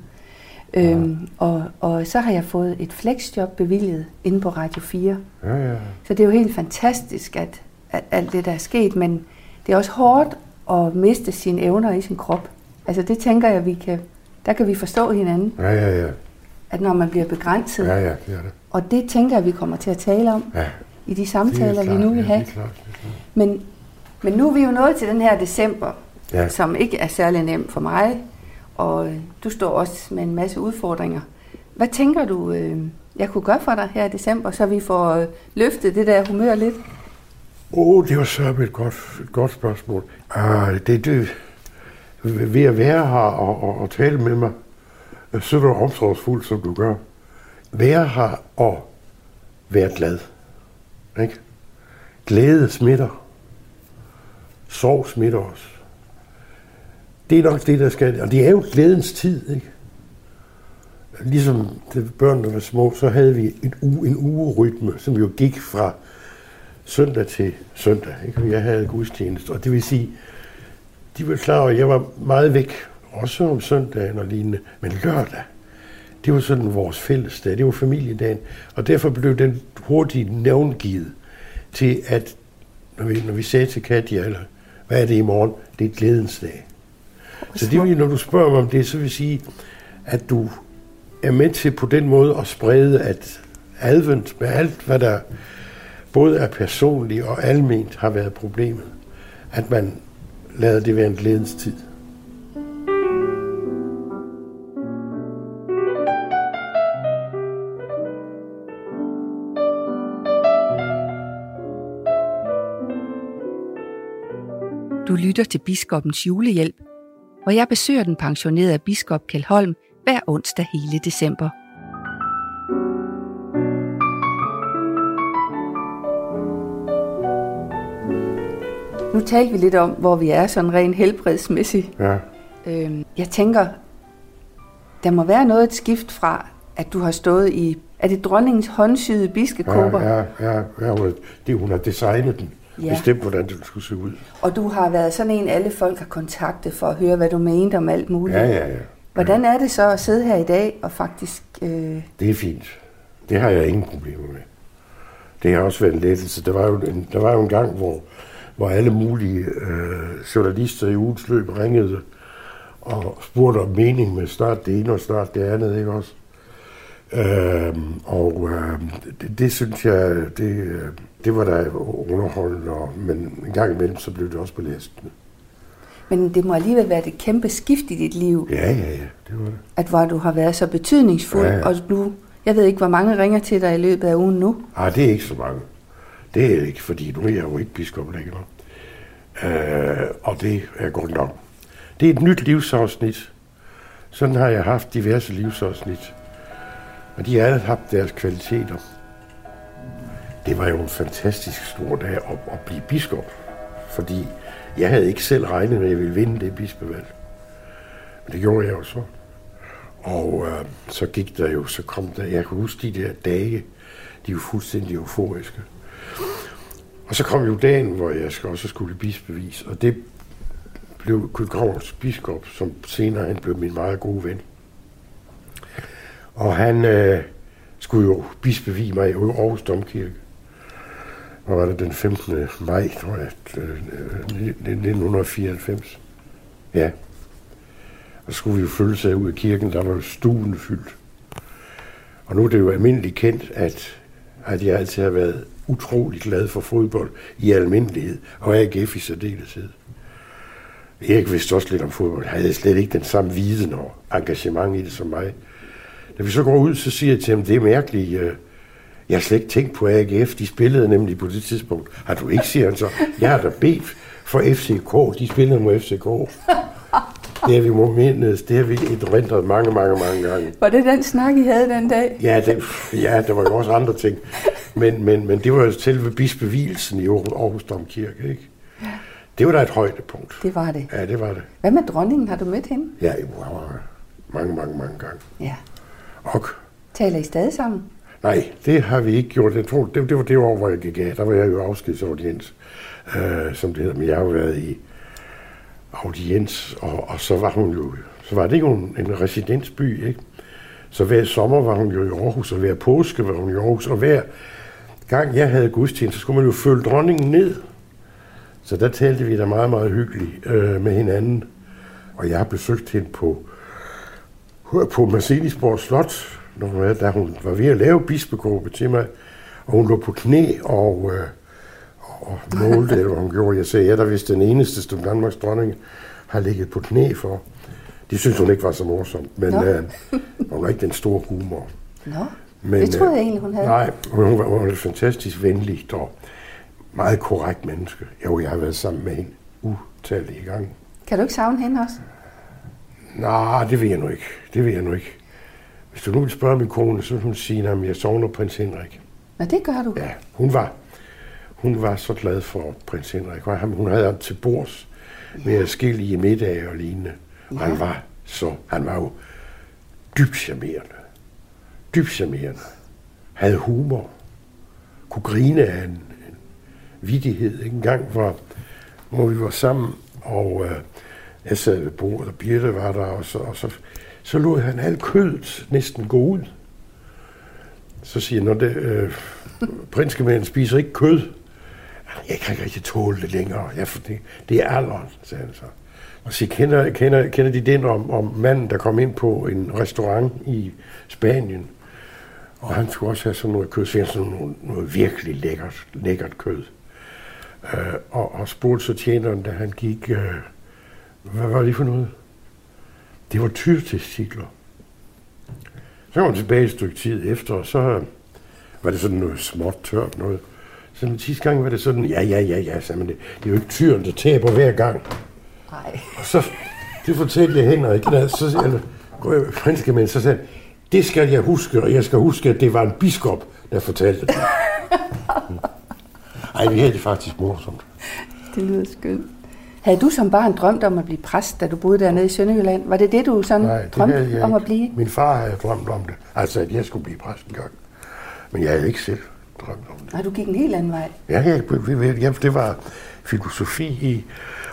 A: Øhm, og, og så har jeg fået et flexjob bevilget inde på Radio 4.
B: Ja, ja.
A: Så det er jo helt fantastisk, at, at alt det, der er sket, men det er også hårdt at miste sine evner i sin krop. Altså det tænker jeg, vi kan, der kan vi forstå hinanden,
B: Ja, ja, ja.
A: at når man bliver begrænset,
B: Ja, ja, det er det.
A: og det tænker jeg, vi kommer til at tale om
B: Ja,
A: i de
B: er
A: samtaler, vi
B: klart,
A: nu vil
B: ja,
A: have.
B: Det er klart, det er klart.
A: Men, men nu er vi jo nået til den her december,
B: Ja.
A: som ikke er særlig nem for mig, og øh, du står også med en masse udfordringer. Hvad tænker du, øh, jeg kunne gøre for dig her i december, så vi får øh, løftet det der humør lidt?
B: Åh, oh, det var så et godt, et godt spørgsmål. Ah, det, det, ved at være her og, og, og tale med mig, så er du omsorgsfuld, som du gør. Være her og være glad. Ikke? Glæde smitter. Sorg smitter også. Det er nok det, der skal... Og det er jo glædens tid, ikke? Ligesom da børnene var små, så havde vi en, uge, en ugerytme, som jo gik fra søndag til søndag. Ikke? Jeg havde gudstjeneste, og det vil sige, de var klar over, at jeg var meget væk, også om søndagen og lignende, men lørdag, det var sådan vores fælles dag, det var familiedagen, og derfor blev den hurtigt navngivet til, at når vi, når vi sagde til Katja, eller Hvad er det i morgen? Det er glædens dag. Så det vil, når du spørger mig om det, så vil sige, at du er med til på den måde at sprede, at advent med alt, hvad der både er personligt og alment har været problemet, at man lader det være en glædens tid.
A: Du lytter til Biskoppens julehjælp, hvor jeg besøger den pensionerede biskop Kjeld Holm hver onsdag hele december. Nu talte vi lidt om, hvor vi er sådan rent helbredsmæssigt.
B: Ja.
A: Øhm, jeg tænker, der må være noget et skift fra, at du har stået i, er det dronningens håndsyede biskekåber?
B: Ja, ja, ja, ja, det, hun har designet den.
A: Ja.
B: Bestemt, hvordan den skulle se ud.
A: Og du har været sådan en, alle folk har kontaktet for at høre, hvad du mente om alt muligt.
B: Ja, ja, ja.
A: Hvordan er det så at sidde her i dag og faktisk... Øh,
B: Det er fint. Det har jeg ingen problemer med. Det har også været en lettelse. Der var jo en, der var jo en gang, hvor, hvor alle mulige øh, journalister i ugens løb ringede og spurgte om mening med snart det ene og snart det andet, ikke også? Øhm, og øh, det, det synes jeg, det, øh, det var da underholdende, men en gang imellem, så blev det også belastende.
A: men det må alligevel være et kæmpe skift i dit liv,
B: Ja, ja, ja, det var det.
A: at hvor du har været så betydningsfuld,
B: Ja, ja.
A: og du... Jeg ved ikke, hvor mange ringer til dig i løbet af ugen nu.
B: Ah, det er ikke så mange. Det er ikke, fordi nu er jeg jo ikke biskop længere. Øh, og det er godt nok. Det er et nyt livsafsnit. Sådan har jeg haft diverse livsafsnit. Og de har alle haft deres kvaliteter. Det var jo en fantastisk stor dag at, at blive biskop. Fordi jeg havde ikke selv regnet med, at jeg ville vinde det bispevalg. Men det gjorde jeg jo så. Og øh, så gik der jo, så kom der, jeg kan huske de der dage, de var fuldstændig euforiske. Og så kom jo dagen, hvor jeg også skulle bispevis, og det blev Københavns biskop, som senere han blev min meget gode ven. Og han øh, skulle jo bispevige mig i Aarhus Domkirke. Hvor var det den 15. maj, tror jeg, øh, øh, 1994. Ja. Og så skulle vi jo følge sig ud af kirken, der var stuen fyldt. Og nu er det jo almindeligt kendt, at, at jeg altid har været utrolig glad for fodbold i almindelighed, og AGF i særdeleshed. Erik vidste også lidt om fodbold. Han havde slet ikke den samme viden og engagement i det som mig. Da vi så går ud, så siger jeg til ham, det er mærkeligt. øh, Jeg har slet ikke tænkt på AGF. De spillede nemlig på det tidspunkt. Har du ikke, siger han så. Jeg har da bedt for FCK. De spillede mod FCK. Det har vi mindes, det har vi erindret mange, mange, mange gange.
A: Var det den snak, I havde den dag?
B: Ja, det, ja, der var jo også andre ting. Men, men, men det var jo selve bispevielsen i Aarhus Domkirke, ikke? Det var da et højdepunkt.
A: Det var det.
B: Ja, det var det.
A: Hvad med dronningen? Har du mødt hende?
B: Ja, wow, mange, mange, mange gange.
A: Ja.
B: Og
A: Taler I stadig sammen?
B: nej, det har vi ikke gjort. Jeg tror, det, det var det år, hvor jeg gik af. Der var jeg jo afskedsaudiens, øh, som det hedder. Men jeg har jo været i audiens, og, og så var hun jo, så var det jo en, en residensby, ikke? Så hver sommer var hun jo i Aarhus, og hver påske var hun i Aarhus, og hver gang jeg havde gudstjeneste, så skulle man jo følge dronningen ned. Så der talte vi da meget, meget hyggeligt øh, med hinanden. Og jeg har besøgt hende på, på Marcelisborg Slot, når hun, var- da hun var ved at lave bispekåbe til mig. Og hun lå på knæ og, øh, og målte, eller hvad hun gjorde. Jeg sagde, jeg er da vist den eneste, som Danmarks dronning har ligget på knæ for. Det synes hun ikke var så morsomt, men
A: Nå.
B: øh, hun har ikke den store humor.
A: Nå,
B: Men,
A: det troede
B: øh,
A: jeg egentlig, hun havde.
B: Nej, hun, hun, var, hun var fantastisk venlig og meget korrekt menneske. Jo, jeg har været sammen med hende utallige gange.
A: Kan du ikke savne hende også?
B: Nej, det vil jeg nu ikke. Det vil jeg nu ikke. Hvis du nu vil spørge min kone, så vil hun sige, at jeg sovner prins Henrik.
A: Nå, det gør du.
B: Ja, hun var, hun var så glad for prins Henrik. Hun havde ham til bords med forskellige middage og lignende. Og han var så, han var jo dybt charmerende. Dybt charmerende. Havde humor. Kunne grine af en, en vidighed. Ikke? En gang, hvor, hvor vi var sammen, og øh, jeg sad ved bordet, og Birte var der, og så, og så, så lod han alt kødet næsten gå ud. Så siger han, det, øh, prinskemanden spiser ikke kød. Jeg kan ikke rigtig tåle det længere. Jeg, det, det er alderen, sagde han så. Og så kender, kender, kender de den om, om manden, der kom ind på en restaurant i Spanien, og han skulle også have sådan noget kød, sådan noget, noget virkelig lækkert, lækkert kød. Øh, og, og spurgte så tjeneren, da han gik, øh, hvad var det for noget? Det var tyrtestikler. Så kom han tilbage et stykke tid efter, og så var det sådan noget småt tørt noget. Så den sidste gang var det sådan, ja, ja, ja, ja, så, men det, det er jo ikke tyren, der taber hver gang.
A: Nej.
B: Og så, det fortalte jeg Henrik, der, så, eller, franske mænd, så sagde han, det skal jeg huske, og jeg skal huske, at det var en biskop, der fortalte det. Ej, det er det faktisk morsomt.
A: Det lyder skønt. Havde du som barn drømt om at blive præst, da du boede dernede i Sønderjylland? Var det det, du sådan
B: Nej, det
A: drømte
B: jeg
A: om at
B: ikke.
A: blive?
B: Min far havde drømt om det. Altså, at jeg skulle blive præst en gang. Men jeg havde ikke selv drømt om det.
A: Nej, du gik en helt anden vej.
B: Ja, ja, ja det var filosofi i,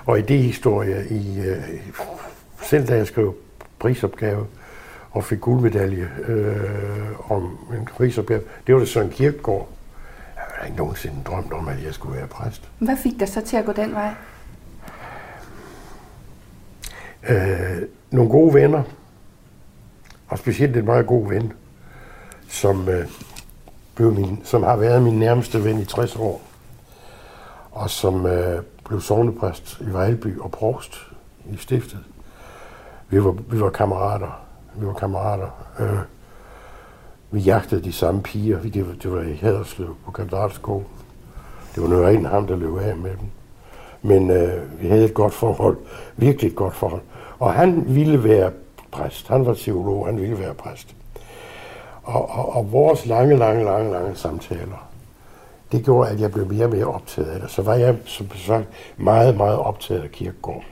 B: og idéhistorie i, øh, selv da jeg skrev prisopgave og fik guldmedalje øh, om en prisopgave, det var det Søren Kierkegaard. Jeg havde ikke nogensinde drømt om, at jeg skulle være præst.
A: Hvad fik dig så til at gå den vej?
B: Øh, nogle gode venner, og specielt en meget god ven, som, øh, blev min, som har været min nærmeste ven i 60 år, og som øh, blev sovnepræst i Vejleby og Prost i stiftet. Vi var, vi var kammerater. Vi var kammerater. Øh, vi jagtede de samme piger. Vi, det, var, det var i Haderslev på katedralskolen. Det var noget rent ham, der løb af med dem. Men øh, vi havde et godt forhold. Virkelig et godt forhold. Og han ville være præst. Han var teolog, han ville være præst. Og, og, og vores lange, lange, lange, lange samtaler, det gjorde, at jeg blev mere og mere optaget af det. Så var jeg, som sagt, meget, meget optaget af kirkegården.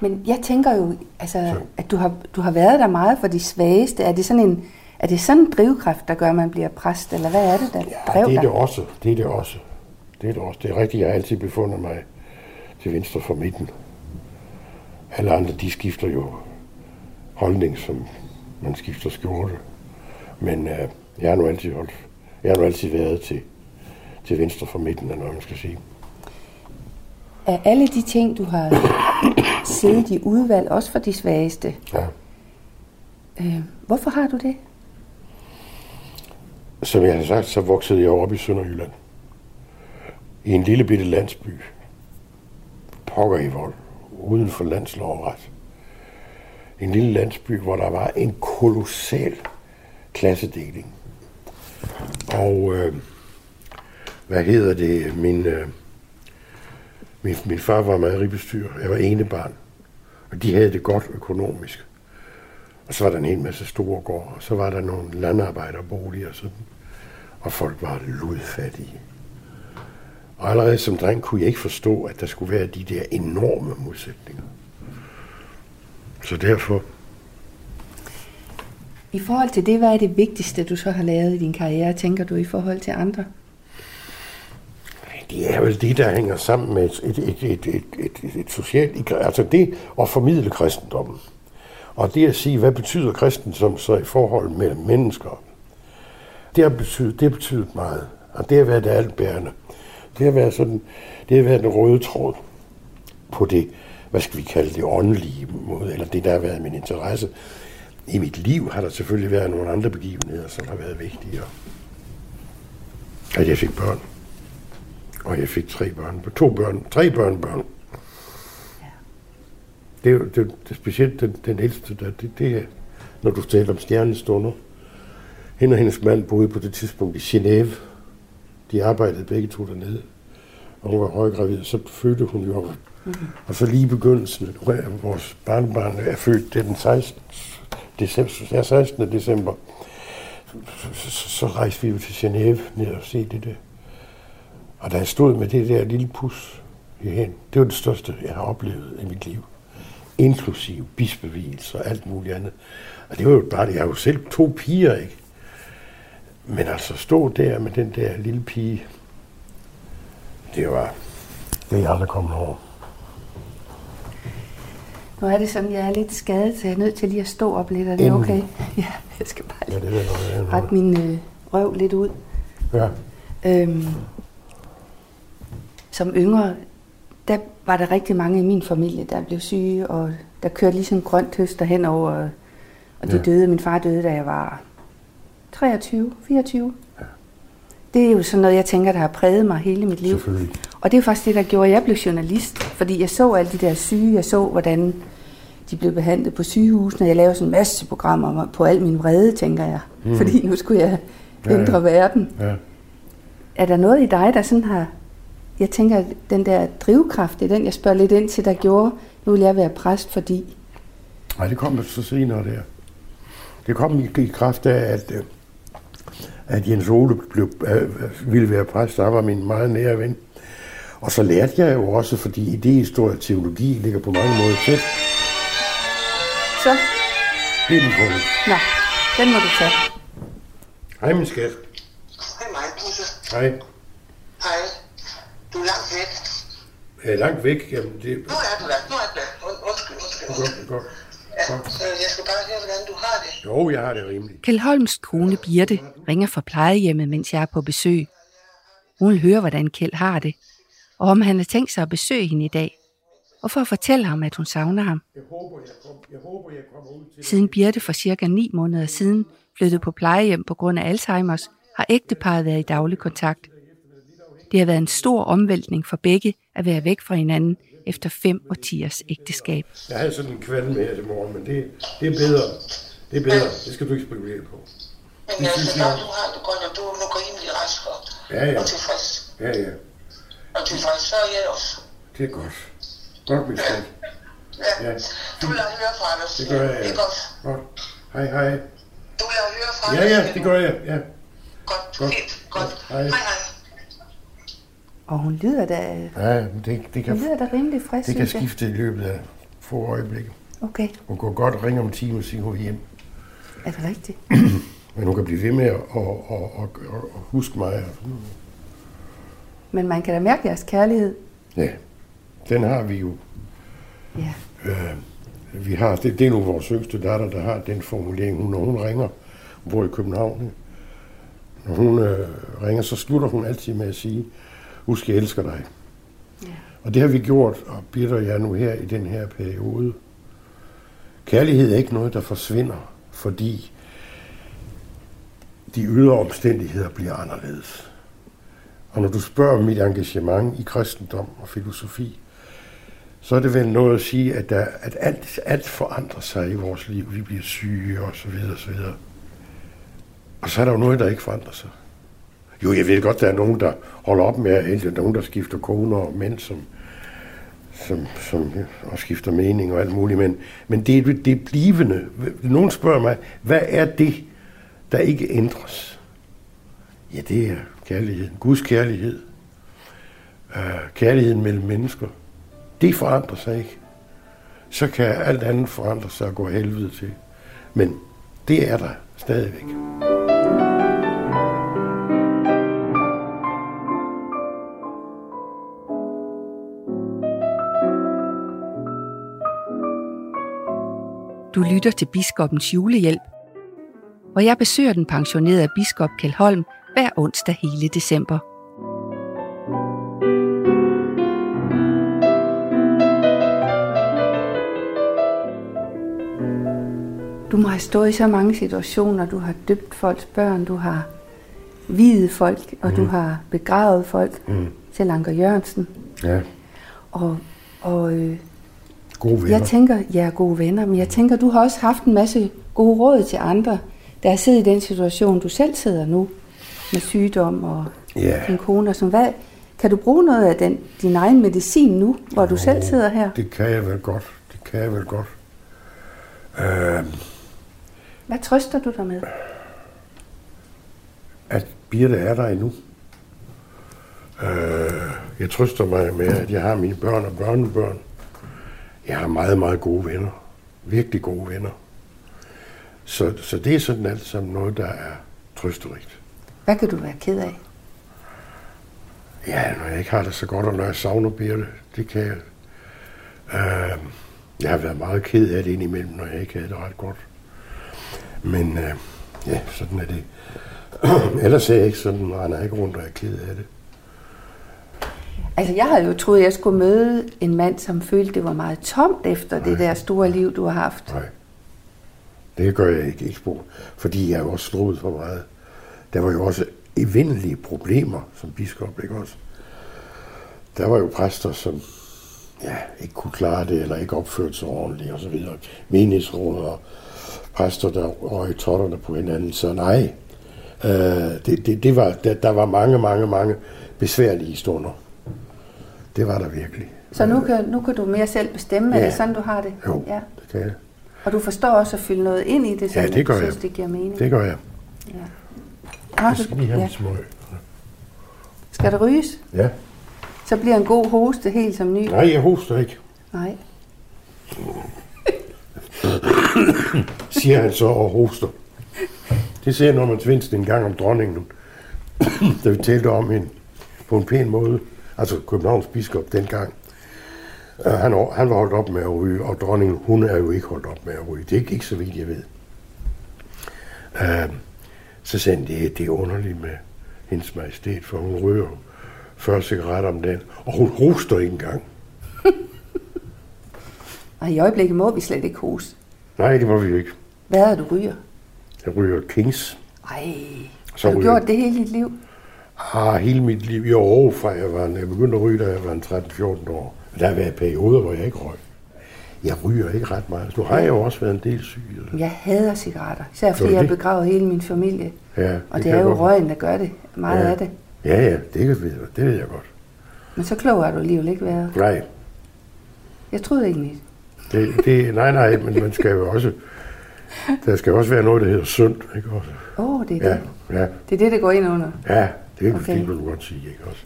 A: Men jeg tænker jo, altså, at du har, du har været der meget for de svageste. Er det sådan en, er det sådan en drivkraft, der gør, at man bliver præst, eller hvad er det, der
B: Ja,
A: drev
B: det er det også. Det er det også. Det er det også. Det er rigtigt, jeg har altid befundet mig til venstre for midten. Alle andre, de skifter jo holdning, som man skifter skjorte. Men øh, jeg har nu altid holdt, jeg har nu altid været til, til venstre for midten, eller hvad man skal sige.
A: Af alle de ting, du har siddet i udvalg, også for de svageste,
B: Ja.
A: øh, hvorfor har du det?
B: Som jeg har sagt, så voksede jeg op i Sønderjylland. I en lille bitte landsby. Pokker i vold. Uden for landslovret. En lille landsby, hvor der var en kolossal klassedeling. Og øh, hvad hedder det? Min, øh, min, min far var mejeribestyrer. Jeg var ene barn. Og de havde det godt økonomisk. Og så var der en hel masse store gårde, og så var der nogle landarbejderboliger og sådan. Og folk var ludfattige. Og allerede som dreng kunne jeg ikke forstå, at der skulle være de der enorme modsætninger. Så derfor,
A: I forhold til det, hvad er det vigtigste, du så har lavet i din karriere, tænker du, i forhold til andre?
B: det er vel det, der hænger sammen med et, et, et, et, et, et, et socialt... Altså det at formidle kristendommen. Og det at sige, hvad betyder kristendom så i forhold mellem mennesker? Det har betydet, det har betydet meget. Og det har været det altbærende. Det har været sådan, det har været den røde tråd på det, hvad skal vi kalde det, åndelige måde, eller det, der har været min interesse. I mit liv har der selvfølgelig været nogle andre begivenheder, som har været vigtigere. At jeg fik børn. Og jeg fik tre børn, to børn, tre børnebørn. Det er jo det, det specielt den, den ældste, der, det, det er, når du taler om stjernestunder. Hende og hendes mand boede på det tidspunkt i Genève. De arbejdede begge to dernede. Og hun var højgravid, så fødte hun jo. Mm-hmm. Og så lige i begyndelsen, vores barnebarn er født, den 16. december, ja, 16. december. Så, så, så rejste vi jo til Genève ned og se det der. Og da jeg stod med det der lille pus i hænden, det var det største, jeg har oplevet i mit liv. Inklusiv bispevielse og alt muligt andet. Og det var jo bare det. Jeg har jo selv to piger, ikke? Men altså stå der med den der lille pige, det var... Det er jeg aldrig kommet over.
A: Nu er det sådan, jeg er lidt skadet, så jeg er nødt til lige at stå op lidt. Er det
B: Endelig.
A: okay? Ja, jeg skal bare
B: Ja,
A: lige
B: det er noget
A: rette min øh, røv lidt ud.
B: Ja.
A: Øhm, som yngre, der var der rigtig mange i min familie, der blev syge, og der kørte ligesom grønt høster henover, og de
B: Ja.
A: døde. Min far døde, da jeg var 23, 24. Det er jo sådan noget, jeg tænker, der har præget mig hele mit liv. Og det er faktisk det, der gjorde, at jeg blev journalist. Fordi jeg så alle de der syge, jeg så, hvordan de blev behandlet på sygehusene. Jeg lavede sådan en masse programmer på al min vrede, tænker jeg. Mm. Fordi nu skulle jeg
B: Ja, ja.
A: ændre verden.
B: Ja.
A: Er der noget i dig, der sådan har... Jeg tænker, at den der drivkraft, det er den, jeg spørger lidt ind til, der gjorde, nu vil jeg være præst, fordi...
B: Nej, det kom så senere der. Det kom i, i kraft af, at, øh, at Jens Ole blev, øh, ville være præst, der var min meget nære ven. Og så lærte jeg jo også, fordi idéhistorie og teologi ligger på mange måder tæt.
A: Så,
B: Det er min kone.
A: nå, den må du tage.
B: Hej, min skat.
D: Hej mig, Busse.
B: Hej.
D: Hej. Du er langt væk.
B: Jeg er langt væk. Jamen, det
D: Nu er du der. Nu er du der. Und- Undskyld, undskyld, undskyld.
B: godt. godt.
D: Ja, så jeg skal bare høre, hvordan du har det.
B: Jo, jeg har det rimeligt.
A: Kjeld Holms kone Birte ringer fra plejehjemmet, mens jeg er på besøg. Hun vil høre, hvordan Kjeld har det, og om han har tænkt sig at besøge hende i dag, og for at fortælle ham, at hun savner ham.
B: Jeg håber, jeg, kom, jeg, håber, jeg kommer ud til
A: Siden Birte for cirka 9 måneder siden flyttede på plejehjem på grund af Alzheimers, har ægteparret været i daglig kontakt. Det har været en stor omvæltning for begge at være væk fra hinanden efter fem årtiers ægteskab.
B: Jeg havde sådan en kvalme her til morgen, men det, det er bedre. Det er bedre. Det skal du ikke spekulere på.
D: Men
B: Det
D: jeg
B: synes
D: så
B: jeg-
D: når du har det godt, og du nu rimelig rask og,
B: Ja, ja.
D: og tilfreds.
B: Ja, ja.
D: Og tilfreds, så er jeg også.
B: Det er godt. Godt, min skat.
D: Ja.
B: Ja.
D: Du vil have høre fra os.
B: Det gør jeg,
D: Det
B: ja.
D: er godt.
B: Godt. Hej, hej.
D: Du vil have høre fra
B: Ja,
D: os.
B: ja, det gør jeg. Ja.
D: Godt,
B: Godt.
D: fint, godt.
B: Hej.
D: Hej, hej.
A: Og hun lyder da,
B: Ja, det, det,
A: hun
B: kan,
A: lyder da rimelig frisk,
B: det kan skifte i løbet af få øjeblikke.
A: Okay,
B: Hun går godt og ringer om en time og siger, hun er hjem.
A: er det rigtigt?
B: Men hun kan blive ved med at, at, at, at, at huske mig. og.
A: Men man kan da mærke jeres kærlighed.
B: Ja, den har vi jo.
A: Ja.
B: Øh, vi har, det, det er nu vores yngste datter, der har den formulering. Hun, når hun ringer, hun bor i København. Når hun øh, ringer, så slutter hun altid med at sige, husk, jeg elsker dig.
A: Ja.
B: Og det har vi gjort, og Birte og jeg nu her i den her periode. Kærlighed er ikke noget, der forsvinder, fordi de ydre omstændigheder bliver anderledes. Og når du spørger om mit engagement i kristendom og filosofi, så er det vel noget at sige, at, der, at alt, alt forandrer sig i vores liv. Vi bliver syge og så videre og så videre. Og så er der jo noget, der ikke forandrer sig. Jo, jeg ved godt, der er nogen, der holder op med at ældre, nogen, der skifter koner og mænd, som, som, som og skifter mening og alt muligt, men, men det, det er blivende. Nogen spørger mig, hvad er det, der ikke ændres? Ja, det er kærligheden. Guds kærlighed. Uh, kærligheden mellem mennesker. Det forandrer sig ikke. Så kan alt andet forandre sig og gå helvede til. Men det er der stadigvæk.
A: Du lytter til Biskopens julehjælp, hvor jeg besøger den pensionerede biskop Kjeld Holm hver onsdag hele december. Du må have stået i så mange situationer. Du har døbt folks børn, du har videt folk, og mm. du har begravet folk
B: Mm.
A: til Anker Jørgensen.
B: Ja,
A: Og, og øh,
B: gode venner.
A: jeg tænker, jeg er gode venner, men jeg tænker, du har også haft en masse gode råd til andre, der har siddet i den situation, du selv sidder nu, med sygdom og
B: Ja.
A: din kone og sådan. Hvad, kan du bruge noget af den, din egen medicin nu, hvor du selv sidder her?
B: Det kan jeg vel godt. Det kan jeg vel godt. Øh,
A: Hvad trøster du dig med?
B: at Birte er der endnu. Øh, jeg trøster mig med, at jeg har mine børn og børnebørn. Jeg har meget, meget gode venner. Virkelig gode venner. Så, så det er sådan alt sammen noget, der er trøsterigt.
A: Hvad kan du være ked af?
B: Ja, når jeg ikke har det så godt, og når jeg savner Birte, det kan jeg. Øh, jeg har været meget ked af det indimellem, når jeg ikke havde det ret godt. Men øh, ja, sådan er det. Ellers er jeg ikke sådan, render jeg ikke rundt og er ked af det.
A: Altså, jeg havde jo troet, at jeg skulle møde en mand, som følte, det var meget tomt efter det der store liv, du har haft.
B: Nej. Det gør jeg ikke, ikke spor. Fordi jeg også slået for meget. Der var jo også evindelige problemer som biskop, ikke også? Der var jo præster, som ja, ikke kunne klare det, eller ikke opførte sig ordentligt, og så videre. Menighedsråd og præster, der røg totterne på hinanden. Så nej, øh, det, det, det var, der, der var mange, mange, mange besværlige stunder. Det var der virkelig.
A: Så nu kan, nu kan du mere selv bestemme, ja. er det sådan, du har det?
B: Jo,
A: Ja.
B: det kan jeg.
A: Og du forstår også at fylde noget ind i det, så
B: Ja, det gør
A: du
B: jeg.
A: synes, det giver mening.
B: Det gør jeg.
A: Ja.
B: Jeg
A: Nå,
B: skal
A: du,
B: lige have
A: ja.
B: smøg.
A: Skal det ryges?
B: Ja.
A: Så bliver en god hoste helt som ny.
B: Nej, jeg hoster ikke,
A: Nej.
B: siger han så og hoster. Det ser Norman Svensen en gang om dronningen, da vi talte om hende på en pæn måde. Altså Københavns biskop dengang. Øh, Han, han var holdt op med at ryge, og dronningen, hun er jo ikke holdt op med at ryge. Det er ikke, ikke så vidt, jeg ved. Uh, så sagde han, det, det er underligt med hendes majestæt, for hun ryger 40 cigaretter om dagen, og hun hoster ikke engang.
A: Og i øjeblikket må vi slet ikke hoste.
B: Nej, det var vi ikke.
A: Hvad er du ryger?
B: Jeg ryger Kings.
A: Ej,
B: Så
A: har du
B: ryger-
A: gjort det hele dit liv?
B: Har hele mit liv år, fra jeg, var, jeg begyndte at ryge, da jeg var en 13-14 år. Der har været perioder, hvor jeg ikke røg. Jeg ryger ikke ret meget. Nu har jo også været en del syg. Eller?
A: Jeg hader cigaretter, især fordi
B: du
A: jeg har
B: det?
A: begravet hele min familie.
B: Ja,
A: Og det, er jo
B: godt.
A: røgen, der gør det. Meget
B: Ja.
A: af det.
B: Ja, ja, det, kan, jeg- det ved jeg godt.
A: Men så klog har du alligevel ikke været.
B: Nej,
A: Jeg troede egentlig.
B: det, det, nej, nej, men man skal jo også... Der skal også være noget, der hedder sundt, ikke også?
A: Åh, oh, det er
B: Ja,
A: det.
B: ja,
A: Det er det, der går ind under.
B: ja, det,
A: Okay.
B: det kan du godt sige, ikke også?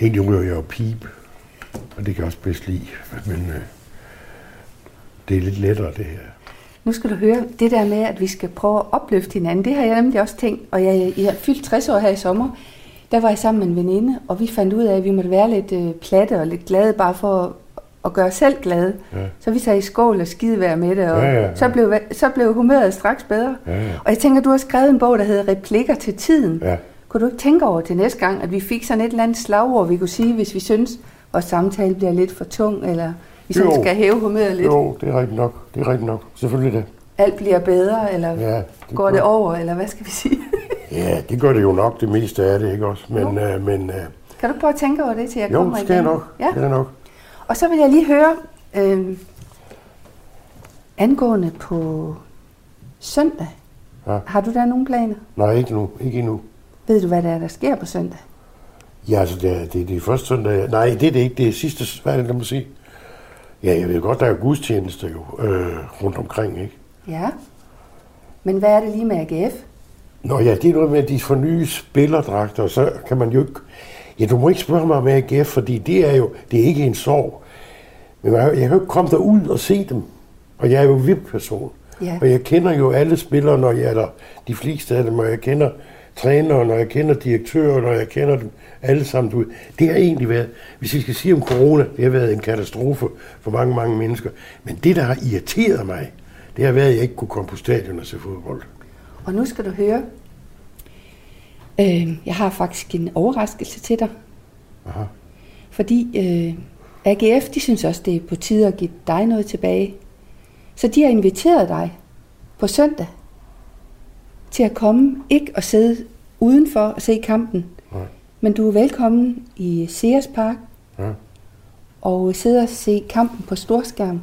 B: Egentlig ryger jeg jo pipe, og det kan jeg også bedst lide, men øh, det er lidt lettere, det her.
A: Nu skal du høre, det der med, at vi skal prøve at opløfte hinanden, det har jeg nemlig også tænkt. Og jeg, jeg har fyldt 60 år her i sommer. Der var jeg sammen med en veninde, og vi fandt ud af, at vi måtte være lidt øh, platte og lidt glade, bare for at gøre os selv glade.
B: Ja.
A: Så vi sagde i skål og skidevær med det, og
B: Ja, ja, ja.
A: Så, blev, så blev humøret straks bedre.
B: Ja, ja.
A: Og jeg tænker, du har skrevet en bog, der hedder Replikker til tiden.
B: Ja.
A: Kunne du ikke tænke over til næste gang, at vi fik sådan et eller andet slagord, vi kunne sige, hvis vi synes, vores samtale bliver lidt for tung, eller vi sådan
B: Jo.
A: skal hæve humøret lidt.
B: Jo, det er rigtigt nok. Det er rigtigt nok. Selvfølgelig det.
A: Alt bliver bedre, eller
B: Ja, det
A: går
B: gør-
A: det over, eller hvad skal vi sige?
B: Ja, det gør det jo nok, det meste af det, ikke også? Men, øh, men øh,
A: kan du prøve at tænke over det, til jeg
B: jo,
A: kommer
B: det skal
A: igen?
B: jeg nok.
A: Ja.
B: Det er nok.
A: Og så vil jeg lige høre, øh, angående på søndag,
B: Ja.
A: har du der nogle planer?
B: Nej, ikke nu. Ikke endnu.
A: Ved du, hvad der er, der sker på søndag?
B: Ja, altså, det er, det er de første søndag. Nej, det er det ikke. Det er sidste, hvad er det, lad mig sige? Ja, jeg ved godt, der er gudstjenester jo øh, rundt omkring, ikke?
A: Ja. Men hvad er det lige med AGF?
B: Nå ja, det er noget med, at de får nye spillerdragter, og så kan man jo ikke... Ja, du må ikke spørge mig om AGF, fordi det er jo det er ikke en sorg. Men jeg, jeg kan jo ikke komme derud og se dem. Og jeg er jo VIP-person.
A: Ja.
B: Og jeg kender jo alle spillere, når jeg er der. De fleste af dem, og jeg kender trænere, når jeg kender direktører, når jeg kender dem alle sammen. Du, det har egentlig været, hvis jeg skal sige om corona, det har været en katastrofe for mange, mange mennesker. Men det, der har irriteret mig, det har været, at jeg ikke kunne komme på stadion og se fodbold.
A: Og nu skal du høre, øh, jeg har faktisk en overraskelse til dig.
B: Aha.
A: Fordi øh, AGF, de synes også, det er på tide at give dig noget tilbage. Så de har inviteret dig på søndag til at komme, ikke at sidde udenfor og se kampen,
B: Nej.
A: men du er velkommen i Sears Park
B: Ja.
A: og sidde og se kampen på storskærm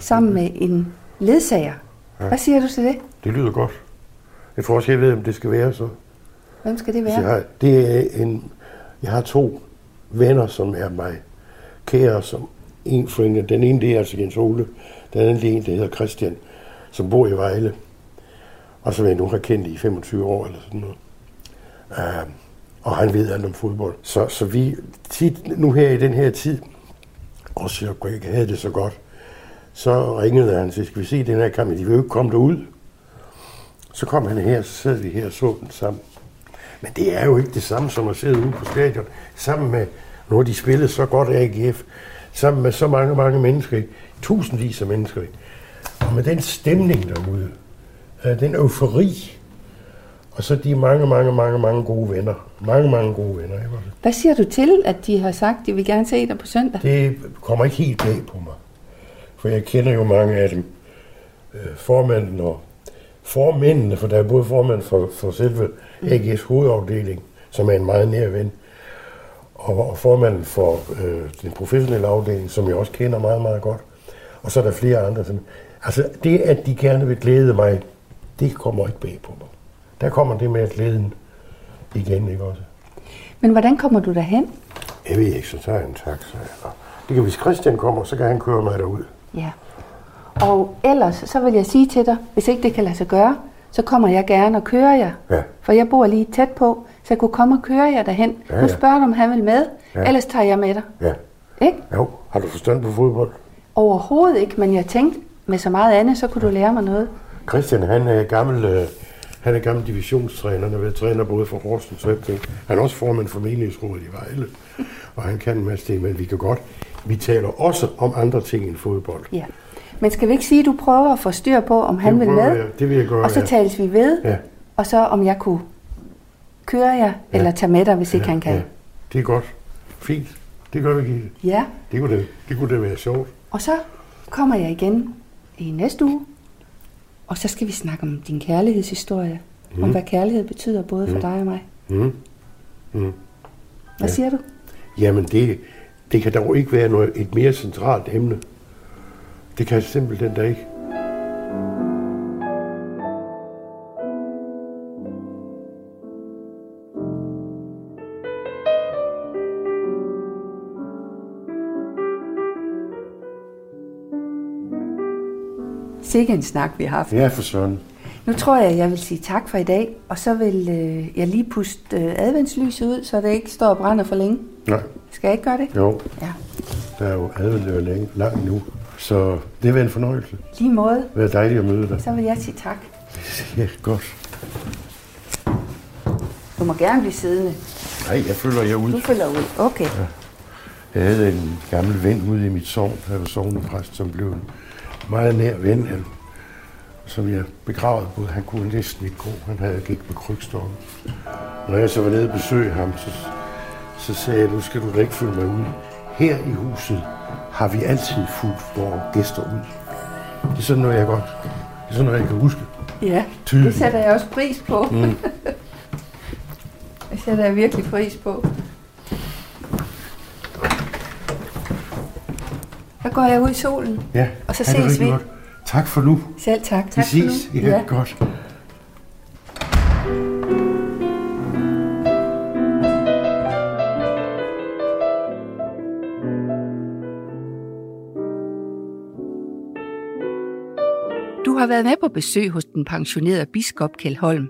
A: sammen med en ledsager. Hvad siger du til det?
B: Det lyder godt. Jeg tror også, jeg ved, om det skal være så.
A: Hvem skal det
B: Jeg
A: være?
B: har, det er en, jeg har to venner, som er mig kære, som en for en, den ene det er altså Jens Ole, den anden det er en, der hedder Christian, som bor i Vejle. Og så vil jeg nu have kendt i 25 år eller sådan noget. Uh, og han ved alt om fodbold. Så, så vi tit, nu her i den her tid, også jeg ikke havde det så godt, så ringede han og sagde, skal vi se den her kamp? De vil jo ikke komme derud. Så kom han her, så sad vi her og så den sammen. Men det er jo ikke det samme som at sidde ude på stadion, sammen med, når de spillede så godt AGF, sammen med så mange, mange mennesker, tusindvis af mennesker, og med den stemning derude, øh, den eufori, Og så de mange, mange, mange, mange gode venner. Mange, mange gode venner. Ikke?
A: Hvad siger du til, at de har sagt, at de vil gerne se dig på søndag?
B: Det kommer ikke helt bag på mig. For jeg kender jo mange af dem. Øh, formanden og formændene, for der er både formand for, for selve AGS hovedafdeling, som er en meget nær ven, og, og formanden for øh, den professionelle afdeling, som jeg også kender meget, meget godt. Og så er der flere andre. Som, altså det, at de gerne vil glæde mig, det kommer ikke bag på mig. Der kommer det med at glæden igen, ikke også?
A: Men hvordan kommer du derhen?
B: Jeg ved ikke, så tager jeg en taxa. Eller... Det kan, hvis Christian kommer, så kan han køre mig derud.
A: Ja. Og ellers, så vil jeg sige til dig, hvis ikke det kan lade sig gøre, så kommer jeg gerne og kører jer.
B: Ja.
A: For jeg bor lige tæt på, så jeg kunne komme og køre jer derhen.
B: Ja,
A: Ja, Nu
B: ja.
A: spørger du, om han vil med,
B: Ja.
A: ja. ellers tager jeg med dig.
B: Ja.
A: Ikke?
B: Jo, har du forstand på fodbold?
A: Overhovedet ikke, men jeg tænkte, med så meget andet, så kunne du lære mig noget.
B: Christian, han er gammel, øh, han er gammel divisionstræner. Han har været træner både for Horsens og Epting. Han er også formand for menighedsrådet i Vejle. Og han kan en masse ting, men vi kan godt. Vi taler også om andre ting end fodbold.
A: Ja. Men skal vi ikke sige, at du prøver at få styr på, om han
B: Det
A: vil
B: prøver
A: med?
B: Det vil jeg gøre,
A: Og så
B: ja.
A: tales vi ved,
B: Ja.
A: og så om jeg kunne køre jer, eller tage med dig, hvis ikke han kan.
B: Ja, det er godt. Fint. Det gør vi, Gitte.
A: Ja.
B: Det kunne det, det, kunne det være sjovt.
A: Og så kommer jeg igen i næste uge, og så skal vi snakke om din kærlighedshistorie. Mm. Om hvad kærlighed betyder både for dig og mig.
B: Mm. Mm.
A: Hvad
B: Ja.
A: siger du?
B: Jamen, det, det kan dog ikke være noget, et mere centralt emne. Det kan simpelthen da ikke.
A: Sikke en snak, vi har haft.
B: Ja, for søren.
A: Nu tror jeg, jeg vil sige tak for i dag, og så vil øh, jeg lige puste øh, adventslyset ud, så det ikke står og brænder for længe.
B: Nej,
A: Skal jeg ikke gøre det?
B: jo,
A: Ja.
B: der er jo advendt længe, langt nu. Så det var en fornøjelse.
A: Lige måde,
B: Det var dejligt at møde dig.
A: så vil jeg sige tak.
B: Ja, godt.
A: Du må gerne blive siddende.
B: Nej, jeg følger jer ud.
A: Du følger ud. Okay.
B: Jeg havde en gammel ven ude i mit sovn, der var sovnepræst, som blev en meget nær ven, som jeg begravede på. Han kunne næsten ikke gå, han havde gik med krykstokken. Når jeg så var nede og besøgte ham, så, så sagde jeg, nu skal du da ikke følge mig ud. Her i huset har vi altid fulgt vores gæster ud. Det er sådan noget, jeg godt, det er sådan noget, jeg kan huske.
A: Ja,
B: Tydeligt.
A: det sætter jeg også pris på. Mm. det sætter jeg virkelig pris på. Så går jeg ud i solen.
B: Ja,
A: Og så ses vi.
B: Godt. Tak for nu.
A: Selv tak.
B: Vi
A: tak
B: ses.
A: For nu.
B: Ja, godt.
A: Været med på besøg hos den pensionerede biskop Kjeld Holm.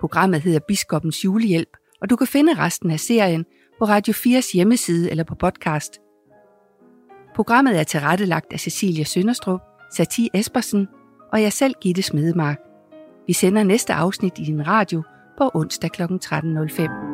A: Programmet hedder Biskopens Julehjælp, og du kan finde resten af serien på Radio 4's hjemmeside eller på podcast. Programmet er tilrettelagt af Cecilia Sønderstrup, Satie Espersen og jeg selv, Gitte Smedemark. Vi sender næste afsnit i din radio på onsdag kl. 13.05.